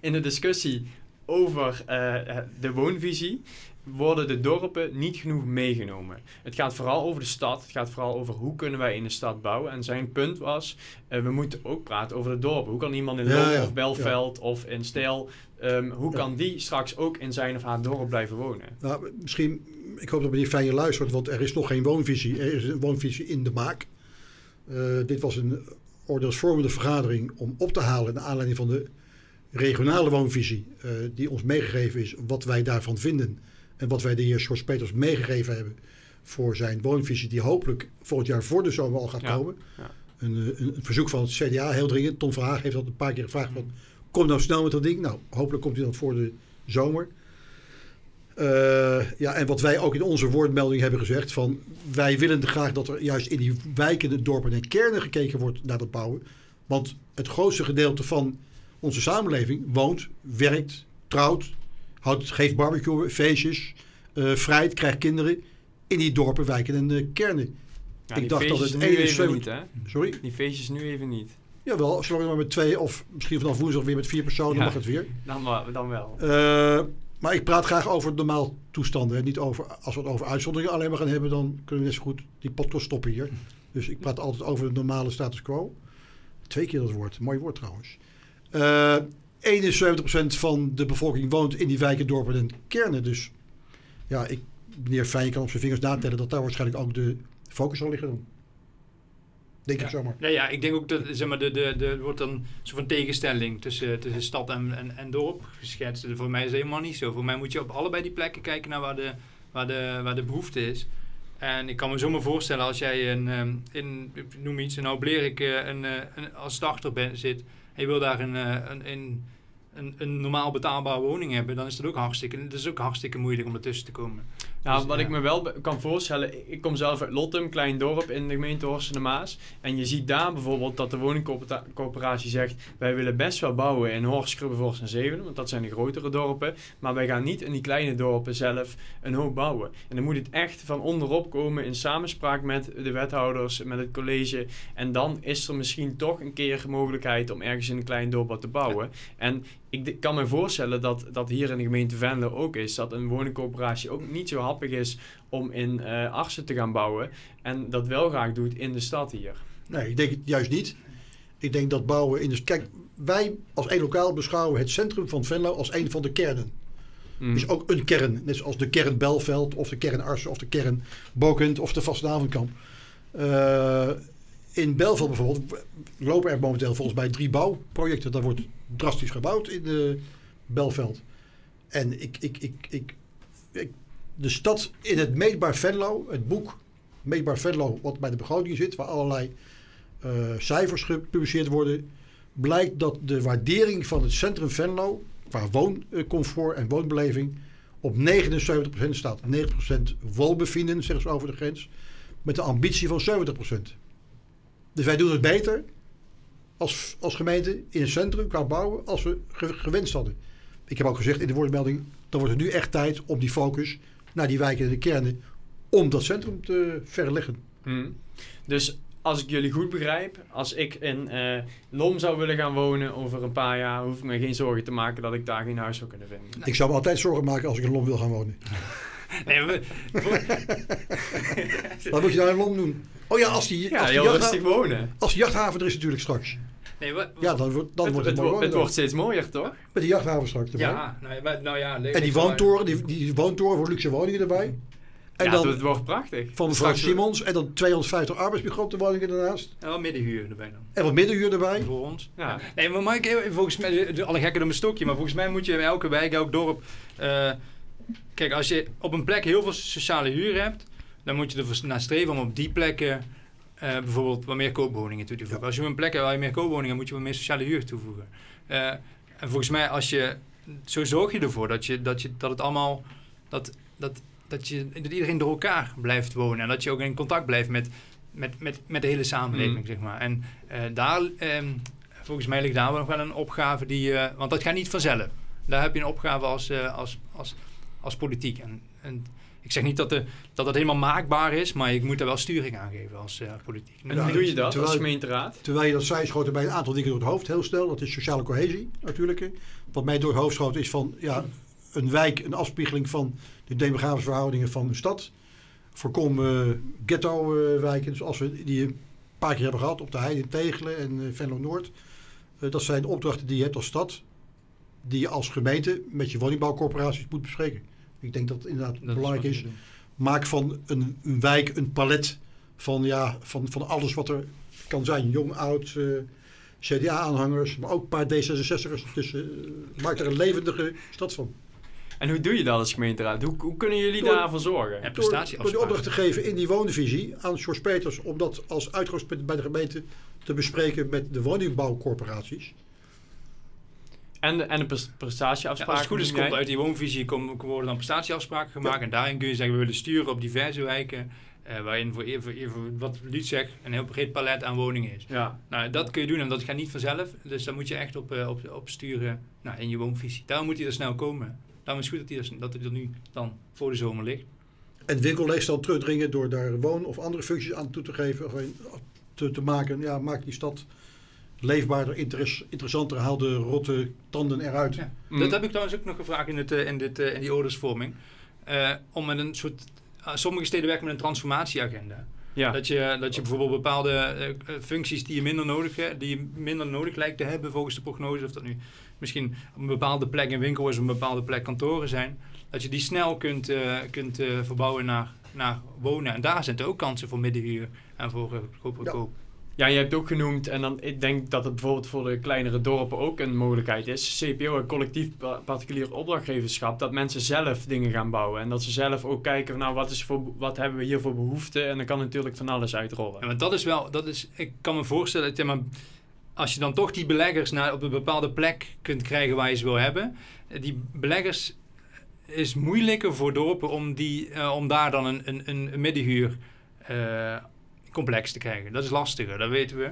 In de discussie over uh, de woonvisie worden de dorpen niet genoeg meegenomen. Het gaat vooral over de stad. Het gaat vooral over hoe kunnen wij in de stad bouwen. En zijn punt was, uh, we moeten ook praten over de dorpen. Hoe kan iemand in ja, ja, of Belveld ja. of in Stijl, um, hoe kan die straks ook in zijn of haar dorp blijven wonen? Nou, misschien, ik hoop dat meneer Fijn je luistert, want er is nog geen woonvisie. Er is een woonvisie in de maak. Uh, dit was een oordeelsvormende vergadering om op te halen naar aanleiding van de regionale woonvisie uh, die ons meegegeven is, wat wij daarvan vinden en wat wij de heer Sjors Peters meegegeven hebben voor zijn woonvisie die hopelijk volgend jaar voor de zomer al gaat ja. komen. Ja. Een, een, een, verzoek van het CDA, heel dringend. Ton Verhaag heeft dat een paar keer gevraagd. Van, kom nou snel met dat ding. Nou, hopelijk komt hij dan voor de zomer. Uh, ja, en wat wij ook in onze woordmelding hebben gezegd: van wij willen graag dat er juist in die wijkende dorpen en kernen gekeken wordt naar dat bouwen. Want het grootste gedeelte van onze samenleving woont, werkt, trouwt, houdt, geeft barbecue, feestjes, uh, vrijt, krijgt kinderen in die dorpen, wijken en uh, kernen. Ja, ik dacht dat het 71... Niet, hè? Sorry? Die feestjes nu even niet. Jawel, zolang je maar met twee of misschien vanaf woensdag weer met vier personen, ja, mag het weer. Dan, dan wel. Uh, maar ik praat graag over normaal toestanden. Hè. Niet over, als we het over uitzonderingen alleen maar gaan hebben, dan kunnen we net zo goed die podcast stoppen hier. Dus ik praat altijd over de normale status quo. Twee keer dat woord. Mooi woord trouwens. Uh, 71% van de bevolking woont in die wijken, dorpen en kernen. Dus ja, ik, meneer Fijn kan op zijn vingers natellen dat daar waarschijnlijk ook de focus zal liggen dan. Denk ja. ik zomaar. Ja, ja, ik denk ook dat zeg maar, de, de, de, er wordt dan een soort van tegenstelling tussen, tussen stad en, en, en dorp geschetst. Voor mij is helemaal niet zo. Voor mij moet je op allebei die plekken kijken naar waar de, waar de, waar de behoefte is. En ik kan me zomaar voorstellen als jij een, ehm, in, noem iets, nou Blerik, een, een, als starter bent, zit en je wil daar een, een, een een, een normaal betaalbare woning hebben, dan is dat ook hartstikke, dat is ook hartstikke moeilijk om ertussen te komen. Nou, Dus, wat ja. ik me wel kan voorstellen, ik kom zelf uit Lottum, klein dorp in de gemeente Horst en de Maas. En je ziet daar bijvoorbeeld dat de woningcoöperatie zegt, wij willen best wel bouwen in Horst, Krubbevorst en Zeven, want dat zijn de grotere dorpen. Maar wij gaan niet in die kleine dorpen zelf een hoop bouwen. En dan moet het echt van onderop komen in samenspraak met de wethouders, met het college. En dan is er misschien toch een keer mogelijkheid om ergens in een klein dorp wat te bouwen. En ik kan me voorstellen dat dat hier in de gemeente Venlo ook is. Dat een woningcoöperatie ook niet zo happig is om in Arsen te gaan bouwen. En dat wel graag doet in de stad hier. Nee, ik denk het juist niet. Ik denk dat bouwen in de... Kijk, wij als één lokaal beschouwen het centrum van Venlo als een van de kernen. Mm. is ook een kern. Net zoals de kern Belveld of de kern Arsen of de kern Bokend of de Vastenavondkamp. Eh in Belveld bijvoorbeeld lopen er momenteel volgens mij drie bouwprojecten. Daar wordt drastisch gebouwd in de Belveld. En ik, ik, ik, ik, de stad in het Meetbaar Venlo, het boek Meetbaar Venlo, wat bij de begroting zit, waar allerlei eh, cijfers gepubliceerd worden, blijkt dat de waardering van het centrum Venlo qua wooncomfort en woonbeleving op 79% staat. 90% woonbevinden, zeggen ze over de grens, met een ambitie van 70%. Dus wij doen het beter als, als gemeente in het centrum qua bouwen als we ge- gewenst hadden. Ik heb ook gezegd in de woordmelding, dan wordt het nu echt tijd om die focus naar die wijken en de kernen, om dat centrum te verleggen. Mm. Dus als ik jullie goed begrijp, als ik in eh, Lom zou willen gaan wonen over een paar jaar, hoef ik me geen zorgen te maken dat ik daar geen huis zou kunnen vinden. Ik zou me altijd zorgen maken als ik in Lom wil gaan wonen. Nee, we, Wat moet je nou in Lom doen? Oh ja, als die, Ja, als die, heel rustig wonen. als die jachthaven er is natuurlijk straks. nee, we, Ja, dan, wordt dan het, wordt het, het, wordt steeds mooier, toch? Met die jachthaven straks erbij. ja, nou, maar- nou ja, En die woontoren, die, die woontoren voor luxe woningen erbij. En ja, dan het wordt prachtig. van mevrouw Simons. En dan 250 arbeidsmigrantenwoningen daarnaast. Ja, middenhuur erbij dan. En wat middenhuur erbij. Voor ons. Ja. Nee, maar Mike, even- volgens mij, de- alle gekken om een stokje, maar volgens mij moet je in elke wijk, elk dorp. eh, kijk, als je op een plek heel veel sociale huur hebt, dan moet je ervoor naar streven om op die plekken eh, bijvoorbeeld wat meer koopwoningen toe te voegen. Als je op een plek hebt waar je meer koopwoningen hebt, moet je wat meer sociale huur toevoegen. Eh, en volgens mij, als je, zo zorg je ervoor dat, je, dat, je, dat het allemaal, dat, dat, dat, je, dat iedereen door elkaar blijft wonen en dat je ook in contact blijft met, met, met, met de hele samenleving, Mm. zeg maar. En eh, daar, ehm, volgens mij ligt daar nog wel een opgave die, want dat gaat niet vanzelf. Daar heb je een opgave als, als, als, als politiek. En, en ik zeg niet dat, de, dat dat helemaal maakbaar is, maar ik moet daar wel sturing aan geven als eh, politiek. En Ja, hoe doe je dat terwijl- als gemeenteraad? Terwijl je dat zei, schoot er bij een aantal dingen door het hoofd heel snel. Dat is sociale cohesie natuurlijk. hè. Wat mij door het hoofd schoot is van ja, een wijk, een afspiegeling van de demografische verhoudingen van een stad. Voorkom eh, ghetto-wijken, zoals we die een paar keer hebben gehad op de Heide in Tegelen en eh, Venlo Noord. Eh, dat zijn de opdrachten die je hebt als stad, die je als gemeente met je woningbouwcorporaties moet bespreken. Ik denk dat het inderdaad Dat belangrijk is. Maak van een, een wijk een palet van, ja, van, van alles wat er kan zijn. Jong, oud, eh, CDA-aanhangers, maar ook een paar D66'ers. Dus eh, maak er een levendige stad van. En hoe doe je dat als gemeenteraad? Hoe, hoe kunnen jullie Door- daarvoor zorgen? Ja, Door, de opdracht te geven in die woondivisie aan George Peters... om dat als uitgangspunt bij de gemeente te bespreken met de woningbouwcorporaties. En, de- en de Ja, als het goed is, komt uit die woonvisie komen, worden dan prestatieafspraken gemaakt. En daarin kun je zeggen, we willen sturen op diverse wijken. eh, waarin voor, voor, voor wat Lied zegt, een heel breed palet aan woningen is. Ja. Nou, dat kun je doen en dat gaat niet vanzelf. Dus daar moet je echt op, eh, op, op sturen nou, in je woonvisie. Daarom moet hij er snel komen. Daarom is het goed dat hij er, dat hij er nu dan voor de zomer ligt. En winkelleegstand terugdringen door daar woon- of andere functies aan toe te geven. Of een- te, te maken. Ja, maak die stad leefbaarder, interes- interessanter. Haal de rotte tanden eruit. Ja. Mm. Dat heb ik trouwens ook nog gevraagd in, het, eh, in, dit, eh, in die ordersvorming. Eh, om met een soort... ah, sommige steden werken met een transformatieagenda. Ja. Dat, je, dat je bijvoorbeeld bepaalde functies die je, minder nodig, hebt, die je minder nodig lijkt te hebben volgens de prognose, of dat nu misschien op een bepaalde plek een winkel is, of een bepaalde plek kantoren zijn, dat je die snel kunt, kunt verbouwen naar, naar wonen. En daar zitten ook kansen voor middenhuur en voor uh, goedkope Ja. Ja, je hebt ook genoemd, en dan, ik denk dat het bijvoorbeeld voor de kleinere dorpen ook een mogelijkheid is. CPO en collectief pa- particulier opdrachtgeverschap, dat mensen zelf dingen gaan bouwen. En dat ze zelf ook kijken van nou, wat, is voor, wat hebben we hier voor behoefte? En dan kan natuurlijk van alles uitrollen. Want dat is wel, dat is, ik kan me voorstellen, dat, maar als je dan toch die beleggers naar, op een bepaalde plek kunt krijgen waar je ze wil hebben, eh, die beleggers is moeilijker voor dorpen om, die, eh, om daar dan een, een, een middenhuur eh, complex te krijgen. Dat is lastiger, dat weten we.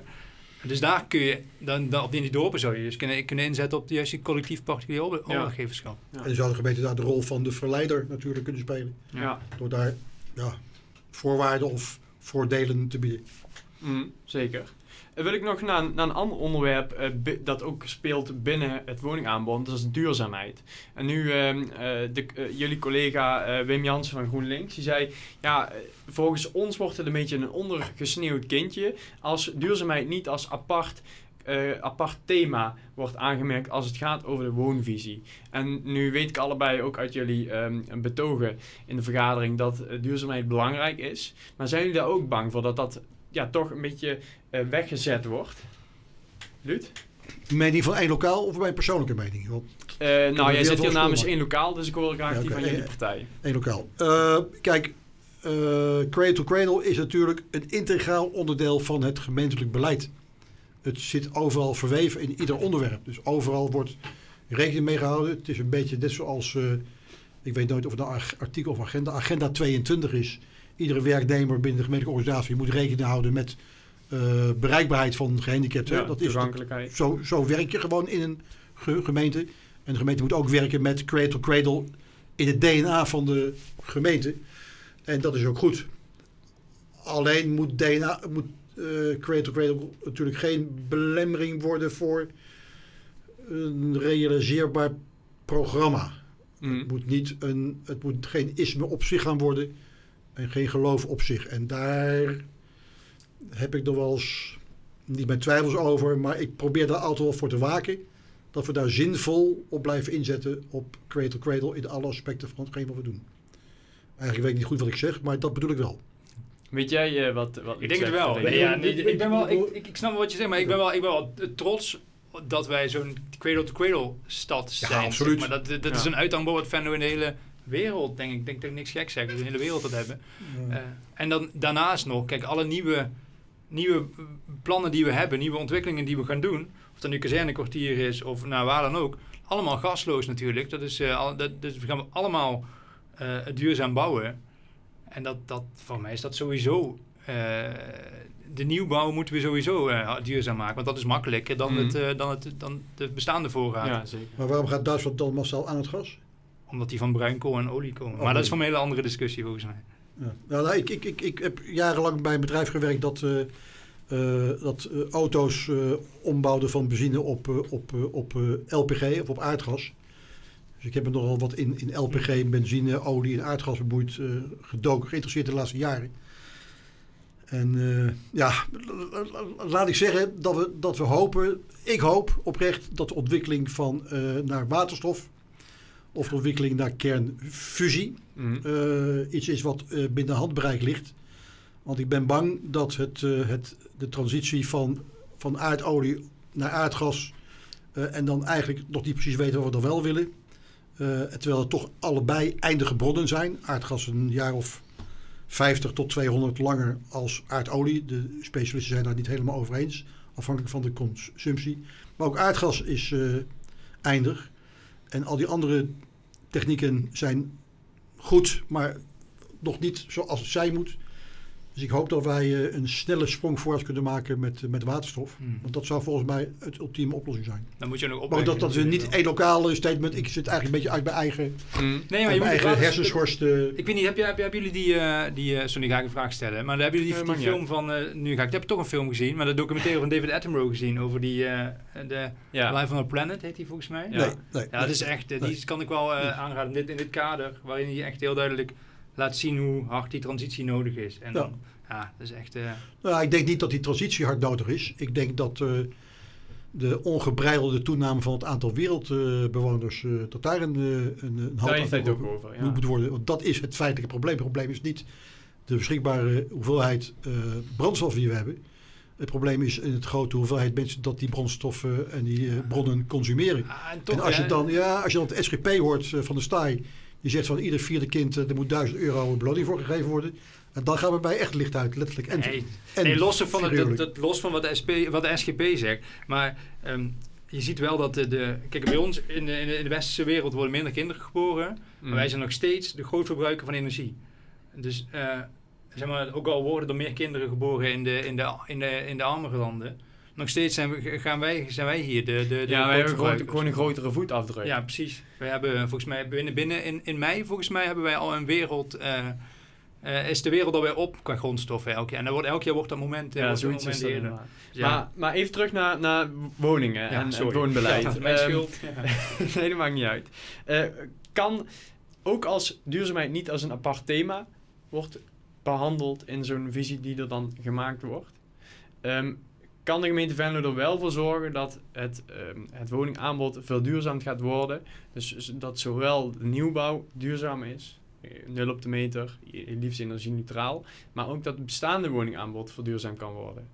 Dus daar kun je, dan, dan op in die dorpen zou je dus kunnen, kunnen inzetten op de juiste collectief particulier Ja. opdrachtgeverschap. Ja. En zou de gemeente daar de rol van de verleider natuurlijk kunnen spelen. Ja. Door daar ja, voorwaarden of voordelen te bieden. Mm, zeker. Dan wil ik nog naar, naar een ander onderwerp eh, dat ook speelt binnen het woningaanbod. Dat is duurzaamheid. En nu, ehm, eh, de, eh, jullie collega eh, Wim Jansen van GroenLinks, die zei... Ja, eh, volgens ons wordt het een beetje een ondergesneeuwd kindje... als duurzaamheid niet als apart, eh, apart thema wordt aangemerkt als het gaat over de woonvisie. En nu weet ik allebei ook uit jullie ehm, betogen in de vergadering... dat eh, duurzaamheid belangrijk is. Maar zijn jullie daar ook bang voor dat dat ja, toch een beetje eh, weggezet wordt. Luut? Mening van één lokaal of mijn persoonlijke mening? Want Eh, nou, jij zit hier namens één lokaal, dus ik hoor graag Ja, die van jullie Eh, partij. één lokaal. Eh, kijk, eh, Cradle to Cradle is natuurlijk een integraal onderdeel van het gemeentelijk beleid. Het zit overal verweven in ieder onderwerp. Dus overal wordt rekening mee gehouden. Het is een beetje net zoals, eh, ik weet nooit of het een ag- artikel of agenda, agenda 22 is. Iedere werknemer binnen de gemeentelijke organisatie moet rekening houden met eh, bereikbaarheid van gehandicapten. Ja, dat is toegankelijkheid. zo, zo werk je gewoon in een ge- gemeente. En de gemeente moet ook werken met cradle cradle in het DNA van de gemeente. En dat is ook goed. Alleen moet DNA, moet eh cradle cradle natuurlijk geen belemmering worden voor een realiseerbaar programma. Mm. Het moet, niet een, het moet geen isme op zich gaan worden en geen geloof op zich. En daar heb ik nog wel eens niet mijn twijfels over, maar ik probeer daar altijd wel voor te waken. Dat we daar zinvol op blijven inzetten op Cradle Cradle in alle aspecten van hetgeen wat we doen. Eigenlijk weet ik niet goed wat ik zeg, maar dat bedoel ik wel. Weet jij eh, wat, wat Ik denk het wel. Nee, ja, nee, ik, ben wel ik, ik, ik snap wel wat je zegt, maar ik ben wel, ik ben wel trots dat wij zo'n cradle-to-cradle stad Ja, zijn. absoluut. Maar dat, dat is Ja. een uithangbord wat Venlo in de hele wereld, denk ik. Ik denk dat ik niks gek zeg, dat we de hele wereld dat hebben. Eh, en dan daarnaast nog, kijk, alle nieuwe, nieuwe plannen die we hebben, nieuwe ontwikkelingen die we gaan doen, of dat nu kazernekwartier is of nou, waar dan ook, allemaal gasloos natuurlijk. Dat is, eh, al, dat, dus we gaan allemaal eh, duurzaam bouwen. En dat, dat, voor mij is dat sowieso, eh, de nieuwbouw moeten we sowieso eh, duurzaam maken, want dat is makkelijker dan, het, eh, dan, het, dan de bestaande voorraad. Ja, zeker. Maar waarom gaat Duitsland dan massaal aan het gas? Omdat die van bruinkool en olie komen. Oh, maar dat is voor een hele andere discussie volgens mij. Ja. Nou, ik, ik, ik, ik heb jarenlang bij een bedrijf gewerkt dat, eh, eh, dat eh, auto's ombouwde van benzine op, op, op LPG of op aardgas. Dus ik heb me nogal wat in, in LPG, benzine, olie en aardgas bemoeid, gedoken, geïnteresseerd de laatste jaren. En ja, laat ik zeggen dat we, dat we hopen, ik hoop oprecht dat de ontwikkeling van naar waterstof of de ontwikkeling naar kernfusie Mm. eh, iets is wat eh, binnen handbereik ligt. Want ik ben bang dat het, eh, het, de transitie van, van aardolie naar aardgas en dan eigenlijk nog niet precies weten wat we dan wel willen. Terwijl het toch allebei eindige bronnen zijn. Aardgas een jaar of 50 tot 200 langer als aardolie. De specialisten zijn daar niet helemaal over eens, afhankelijk van de consumptie. Maar ook aardgas is eindig. En al die andere technieken zijn goed, maar nog niet zoals het zijn moet. Dus ik hoop dat wij eh, een snelle sprong vooruit kunnen maken met, eh, met waterstof. Hmm. Want dat zou volgens mij het ultieme oplossing zijn. Dan moet je nog Maar opleggen. dat, dat is natuurlijk niet één lokale statement. Ik zit eigenlijk een beetje uit mijn eigen, Mm. Nee, maar je moet eigen wel- hersenschorst. Ik weet niet, heb je, heb hebben jullie die, eh, die eh, sorry, ga ik een vraag stellen, maar hebben jullie Nee, die, film van, eh, nu ga ik, heb je toch een film gezien, maar de documentaire van David Attenborough gezien over die, eh, de Ja. Life on a Planet heet die volgens mij. Ja. nee, nee, Ja, dat is echt, Nee. die kan ik wel eh, aanraden in dit, in dit kader, waarin hij echt heel duidelijk laat zien hoe hard die transitie nodig is. En Ja. dan, ja, dat is echt, eh, Nou, ik denk niet dat die transitie hard nodig is. Ik denk dat eh, de ongebreidelde toename van het aantal wereldbewoners... eh, dat daar een, een, een halt aan heeft hij het ook moet- over. Ja. moet worden. Want dat is het feitelijke probleem. Het probleem is niet de beschikbare hoeveelheid eh, brandstof die we hebben. Het probleem is in het grote hoeveelheid mensen dat die brandstoffen en die bronnen consumeren. ah, en toch, en als je dan, ja, als je dan het SGP hoort van de STAI, Die zegt van ieder vierde kind, eh, er moet 1000 euro beloning voor gegeven worden. En dan gaan we bij echt licht uit, letterlijk. En, Nee, en nee, los van, het, dat- los van wat de, SP, wat de SGP zegt. Maar ehm, je ziet wel dat de, de... Kijk, bij ons in de, in, de, in de westerse wereld worden minder kinderen geboren. Mm. Maar wij zijn nog steeds de grootverbruiker van energie. Dus eh, zeg maar, ook al worden er meer kinderen geboren in de, in de, in de, in de armere landen. Nog steeds zijn, we, gaan wij, zijn wij hier de, de, de Ja, wij hebben gewoon, een grotere voetafdruk. Ja, precies. We hebben volgens mij binnen, binnen in, in mei volgens mij hebben wij al een wereld. eh, eh, is de wereld alweer op qua grondstoffen elk jaar. En dan wordt, elk jaar wordt dat moment, Ja, wordt moment dat eerder. ja. Maar, maar even terug naar, naar woningen Ja, en, en het woonbeleid. Ja, mijn Ehm, schuld. Ja. nee, dat maakt niet uit. Eh, kan ook als duurzaamheid niet als een apart thema wordt behandeld in zo'n visie die er dan gemaakt wordt, ehm, kan de gemeente Venlo er wel voor zorgen dat het, ehm, het woningaanbod verduurzaamd gaat worden. Dus dat zowel de nieuwbouw duurzaam is, eh, nul op de meter, liefst energie-neutraal, maar ook dat het bestaande woningaanbod verduurzaamd kan worden.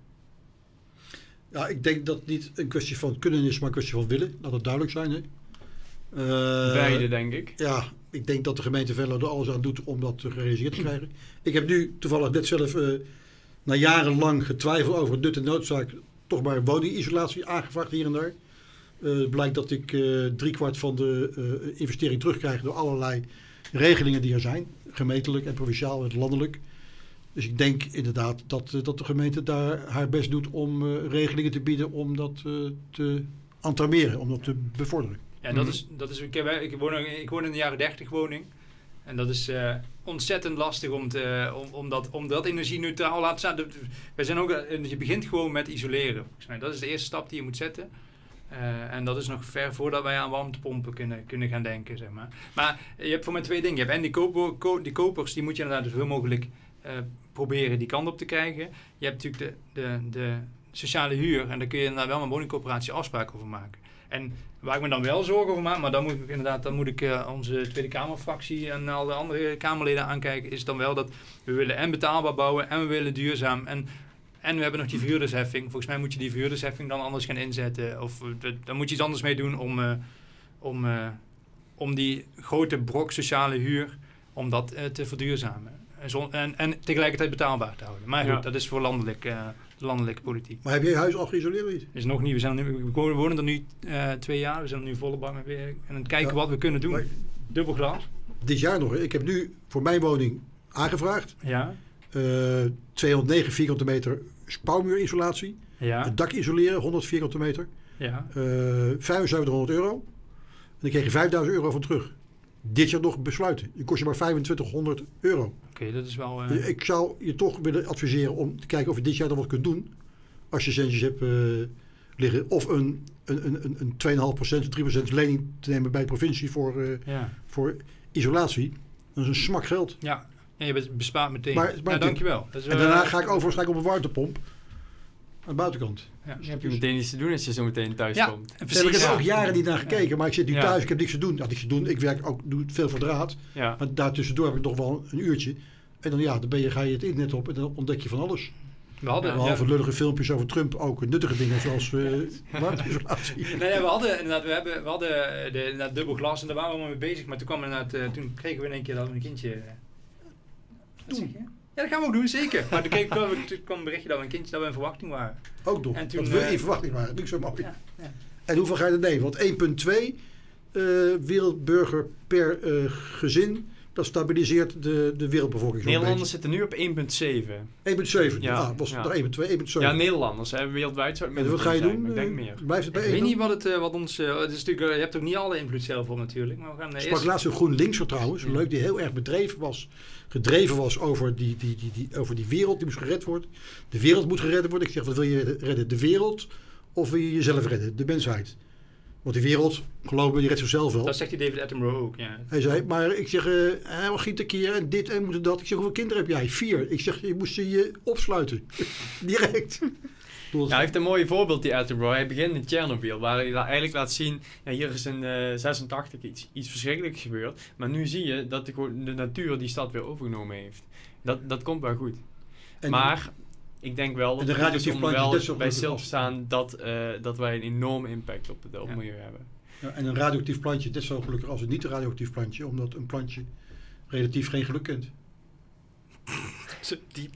Ja, ik denk dat het niet een kwestie van kunnen is, maar een kwestie van willen. Laat het duidelijk zijn. Hè. Eh, Beide, denk ik. Ja, ik denk dat de gemeente Venlo er alles aan doet om dat gerealiseerd te krijgen. Ik heb nu toevallig net zelf eh, na jarenlang getwijfeld over nut en noodzaak toch maar woningisolatie aangevraagd hier en daar. Eh, het blijkt dat ik eh driekwart van de eh, investering terugkrijg door allerlei regelingen die er zijn. Gemeentelijk en provinciaal en landelijk. Dus ik denk inderdaad dat, dat de gemeente daar haar best doet om eh, regelingen te bieden om dat eh, te entameren, om dat te bevorderen. Ja, dat Mhm. is, dat is ik, heb, ik, woon, ik woon in de jaren 30 woning. En dat is eh, ontzettend lastig om, te, om, om, dat, om dat energie-neutraal te laten staan. Wij zijn ook, eh, je begint gewoon met isoleren. Dat is de eerste stap die je moet zetten. Eh, en dat is nog ver voordat wij aan warmtepompen kunnen, kunnen gaan denken. Zeg maar. maar je hebt voor mij twee dingen. Je hebt en die, koper, ko- die kopers, die moet je inderdaad zoveel mogelijk proberen die kant op te krijgen. Je hebt natuurlijk de, de, de sociale huur. En daar kun je inderdaad wel met woningcoöperatie afspraken over maken. En waar ik me dan wel zorgen over maak, maar dan moet ik inderdaad, dan moet ik eh, onze Tweede Kamerfractie en al de andere Kamerleden aankijken, is dan wel dat we willen en betaalbaar bouwen en we willen duurzaam. En, en we hebben nog die verhuurdersheffing. Volgens mij moet je die verhuurdersheffing dan anders gaan inzetten. Of eh, dan moet je iets anders mee doen om, eh, om, om die grote brok sociale huur, om dat te verduurzamen. En, en, en tegelijkertijd betaalbaar te houden. Maar goed, Ja. dat is voor landelijk, eh, landelijke politiek. Maar heb je je huis al geïsoleerd niet? Is nog niet. We, zijn nu, we wonen- er nu eh, twee jaar. We zijn er nu volle bak mee aan het kijken Ja. wat we kunnen doen. Dubbel glas. Dit jaar nog. hè. Ik heb nu voor mijn woning aangevraagd. Ja. eh 209 vierkante meter spouwmuurisolatie. Ja. Het dak isoleren, 100 vierkante meter. Ja. eh 7500 euro. En dan kreeg je 5000 euro van terug. Dit jaar nog besluiten. Die kost je maar 2500 euro. Oké, dat is wel... eh, ik zou je toch willen adviseren om te kijken of je dit jaar dan wat kunt doen. Als je centjes hebt eh, liggen. Of een, een, een, een- een 2,5%, 3% lening te nemen bij de provincie voor, eh, ja. voor isolatie. Dat is een smak geld. Ja. En je bespaart meteen. Maar- dit- dankjewel. Dat is En daarna ga ik overschakelen op een warmtepomp. Aan de buitenkant. Ja. Heb je meteen iets te doen als je zo meteen thuis Ja, komt. precies. heb ik er ja. ook jaren niet naar gekeken. Maar ik zit nu Ja. thuis, ik heb niks te doen. Ja, niks te doen. Ik werk ook, doe veel voor draad. Ja. Maar daartussendoor heb ik nog wel een uurtje. En dan, ja, dan ben je, ga je het internet op en dan ontdek je van alles. We hadden... Behalve ja. lullige filmpjes over Trump, ook nuttige dingen zoals eh warmteisolatie. Nee, ja, we hadden inderdaad, we hebben, we hadden eh, de, inderdaad dubbel glas en daar waren we mee bezig. Maar toen kwam inderdaad, eh, toen kregen we in één keer dat we een kindje... Wat zeg je? Ja, dat gaan we ook doen, zeker. Maar toen, kwam, toen kwam een berichtje dat we een kindje, dat we in verwachting waren. Ook nog. En toen, dat we eh, in verwachting waren. Niks zo mooi. Ja, ja. En hoeveel ga je er nemen? Want 1,2 eh, wereldburger per eh, gezin. Dat stabiliseert de, de wereldbevolking Nederlanders zitten nu op 1,7. beetje. 1,7. Ja, Ja, was ja. er 1,2, 1,7. Ja, Nederlanders. Hè. Wereldwijd zou het wat ga je zijn, doen? Ik denk Eh, meer. Blijft het bij Ik 1? weet niet wat, het, eh, wat ons... eh, het is natuurlijk, je hebt ook niet alle invloed zelf op natuurlijk. Maar we gaan Ik sprak eerst... laatst een GroenLinkser trouwens, Ja. leuk, die heel erg bedreven was, gedreven was over die, die, die, die, over die wereld die moest gered worden. De wereld moet gered worden. Ik zeg, wat wil je redden? De wereld of wil je jezelf redden? De mensheid. Want die wereld, geloof me, die redt zichzelf wel. Dat zegt die David Attenborough ook, ja. Hij zei, maar ik zeg, eh hij giet een keer en dit en moet dat. Ik zeg, hoeveel kinderen heb jij? Vier. Ik zeg, je moest ze je opsluiten. Direct. Hij heeft een mooi voorbeeld, die Attenborough. Hij begint in Chernobyl, waar hij eigenlijk laat zien... Ja, hier is in eh 86 iets, iets verschrikkelijks gebeurd. Maar nu zie je dat de, natuur die stad weer overgenomen heeft. Dat, dat komt wel goed. en- maar ik denk wel dat de is radioactieve wel zo bij goed stil af. te staan... Dat, eh, dat wij een enorme impact op het op het Ja. milieu hebben. Ja, en een radioactief plantje is zo gelukkig als een niet-radioactief plantje, omdat een plantje relatief geen geluk kent. Zo diep.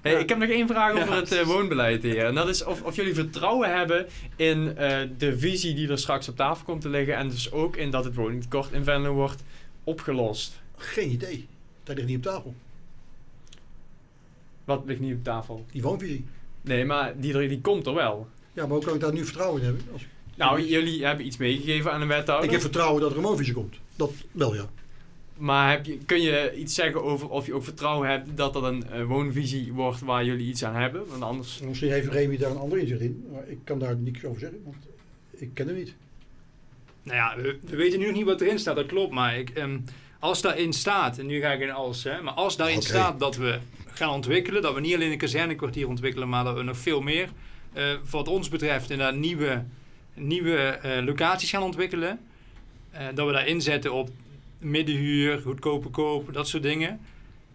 Hey, Ja. Ik heb nog één vraag over Ja. het eh, woonbeleid hier. En dat is of, of jullie vertrouwen hebben in eh, de visie die er straks op tafel komt te liggen. En dus ook in dat het woningtekort in Venlo wordt opgelost. Geen idee. Dat ligt niet op tafel. Wat ligt niet op tafel? Die woonvisie. Nee, maar die, die komt er wel. Ja, maar hoe kan ik daar nu vertrouwen in hebben? Als, Nou, jullie hebben iets meegegeven aan de wethouder. ik heb vertrouwen dat er een woonvisie komt. Dat wel, ja. Maar heb je, kun je iets zeggen over of je ook vertrouwen hebt dat dat een eh, woonvisie wordt waar jullie iets aan hebben? Want anders... Misschien heeft Remy daar een ander inzicht in. Maar ik kan daar niks over zeggen, want ik ken hem niet. Nou ja, we, we weten nu nog niet wat erin staat, dat klopt. Maar ik, ehm, als daarin staat, en nu ga ik in alles, hè, maar als daarin Oké. staat dat we gaan ontwikkelen, dat we niet alleen een kazernekwartier ontwikkelen, maar dat we nog veel meer, eh, wat ons betreft, inderdaad nieuwe, nieuwe eh, locaties gaan ontwikkelen. Eh, dat we daar inzetten op middenhuur, goedkope koop, dat soort dingen.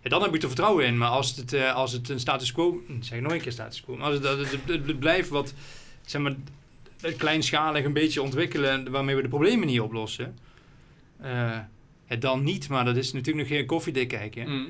Ja, dan heb ik er vertrouwen in. Maar als het, als het een status quo, hm, zeg nog een keer status quo, maar als het, dat het, het, het blijft wat, zeg maar, het kleinschalig een beetje ontwikkelen waarmee we de problemen niet oplossen. eh, ja, dan niet, maar dat is natuurlijk nog geen koffiedik kijken. Mm.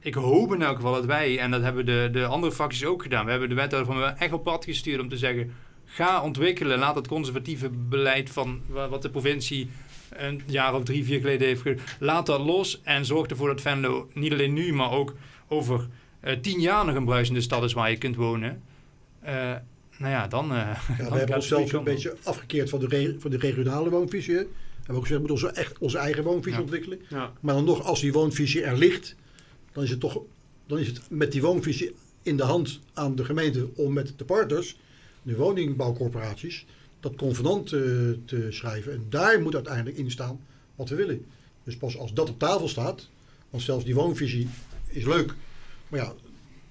Ik hoop in elk geval dat wij, en dat hebben de, de andere fracties ook gedaan, we hebben de wethouder van echt op pad gestuurd om te zeggen, ga ontwikkelen, laat het conservatieve beleid van wa- wat de provincie een jaar of drie, vier geleden heeft gedaan, laat dat los en zorg ervoor dat Venlo niet alleen nu, maar ook over eh, tien jaar nog een bruisende stad is waar je kunt wonen. Eh, nou ja, dan... eh, Ja, dan we hebben onszelf een beetje afgekeerd van de, re- van de regionale woonvisie. We hebben ook gezegd, we moeten onze, echt onze eigen woonvisie Ja. ontwikkelen. Ja. Maar dan nog, als die woonvisie er ligt, dan is het toch dan is het met die woonvisie in de hand aan de gemeente om met de partners, de woningbouwcorporaties, dat convenant eh, te schrijven. En daar moet uiteindelijk in staan wat we willen. Dus pas als dat op tafel staat, want zelfs die woonvisie is leuk, maar ja,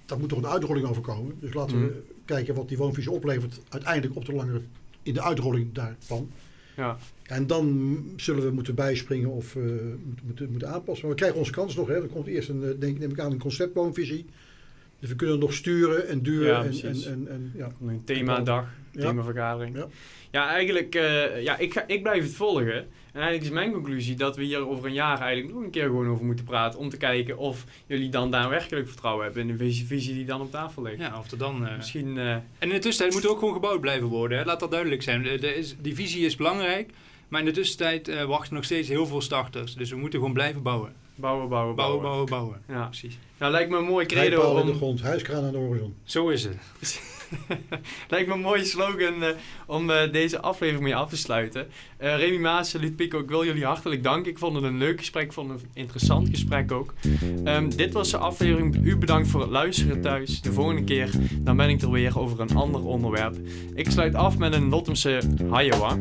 daar moet toch een uitrolling over komen. Dus laten we kijken wat die woonvisie oplevert uiteindelijk op de langere, in de uitrolling daarvan. Ja. En dan zullen we moeten bijspringen of eh, moeten, moeten, moeten aanpassen. Maar we krijgen onze kans nog. Hè. Er komt eerst een, eh, denk, neem ik aan, een conceptwoonvisie. Dus we kunnen nog sturen en duren. Ja, en, en, en, en, ja. Een themadag, Ja. themavergadering. Ja. Ja, eigenlijk, eh, ja, ik, ga, ik blijf het volgen. En eigenlijk is mijn conclusie dat we hier over een jaar eigenlijk nog een keer gewoon over moeten praten. Om te kijken of jullie dan daadwerkelijk vertrouwen hebben in de visie, visie die dan op tafel ligt. Ja, of er dan... eh, Misschien, eh, En in de tussentijd moet er ook gewoon gebouwd blijven worden. Hè? Laat dat duidelijk zijn. Is, die visie is belangrijk. Maar in de tussentijd eh, wachten nog steeds heel veel starters. Dus we moeten gewoon blijven bouwen. bouwen, bouwen, Bouwen, bouwen. bouwen, bouwen. Ja. Precies. Nou, lijkt me een mooi credo Rijpaal in de om... grond, huiskraan aan de horizon. Zo is het. Lijkt me een mooie slogan eh, om eh, deze aflevering mee af te sluiten. Eh Remy Maas, Pico, ik wil jullie hartelijk danken. Ik vond het een leuk gesprek, ik vond het een interessant gesprek ook. Ehm, dit was de aflevering. U bedankt voor het luisteren thuis. De volgende keer dan ben ik er weer over een ander onderwerp. Ik sluit af met een Lottemse Hayewa.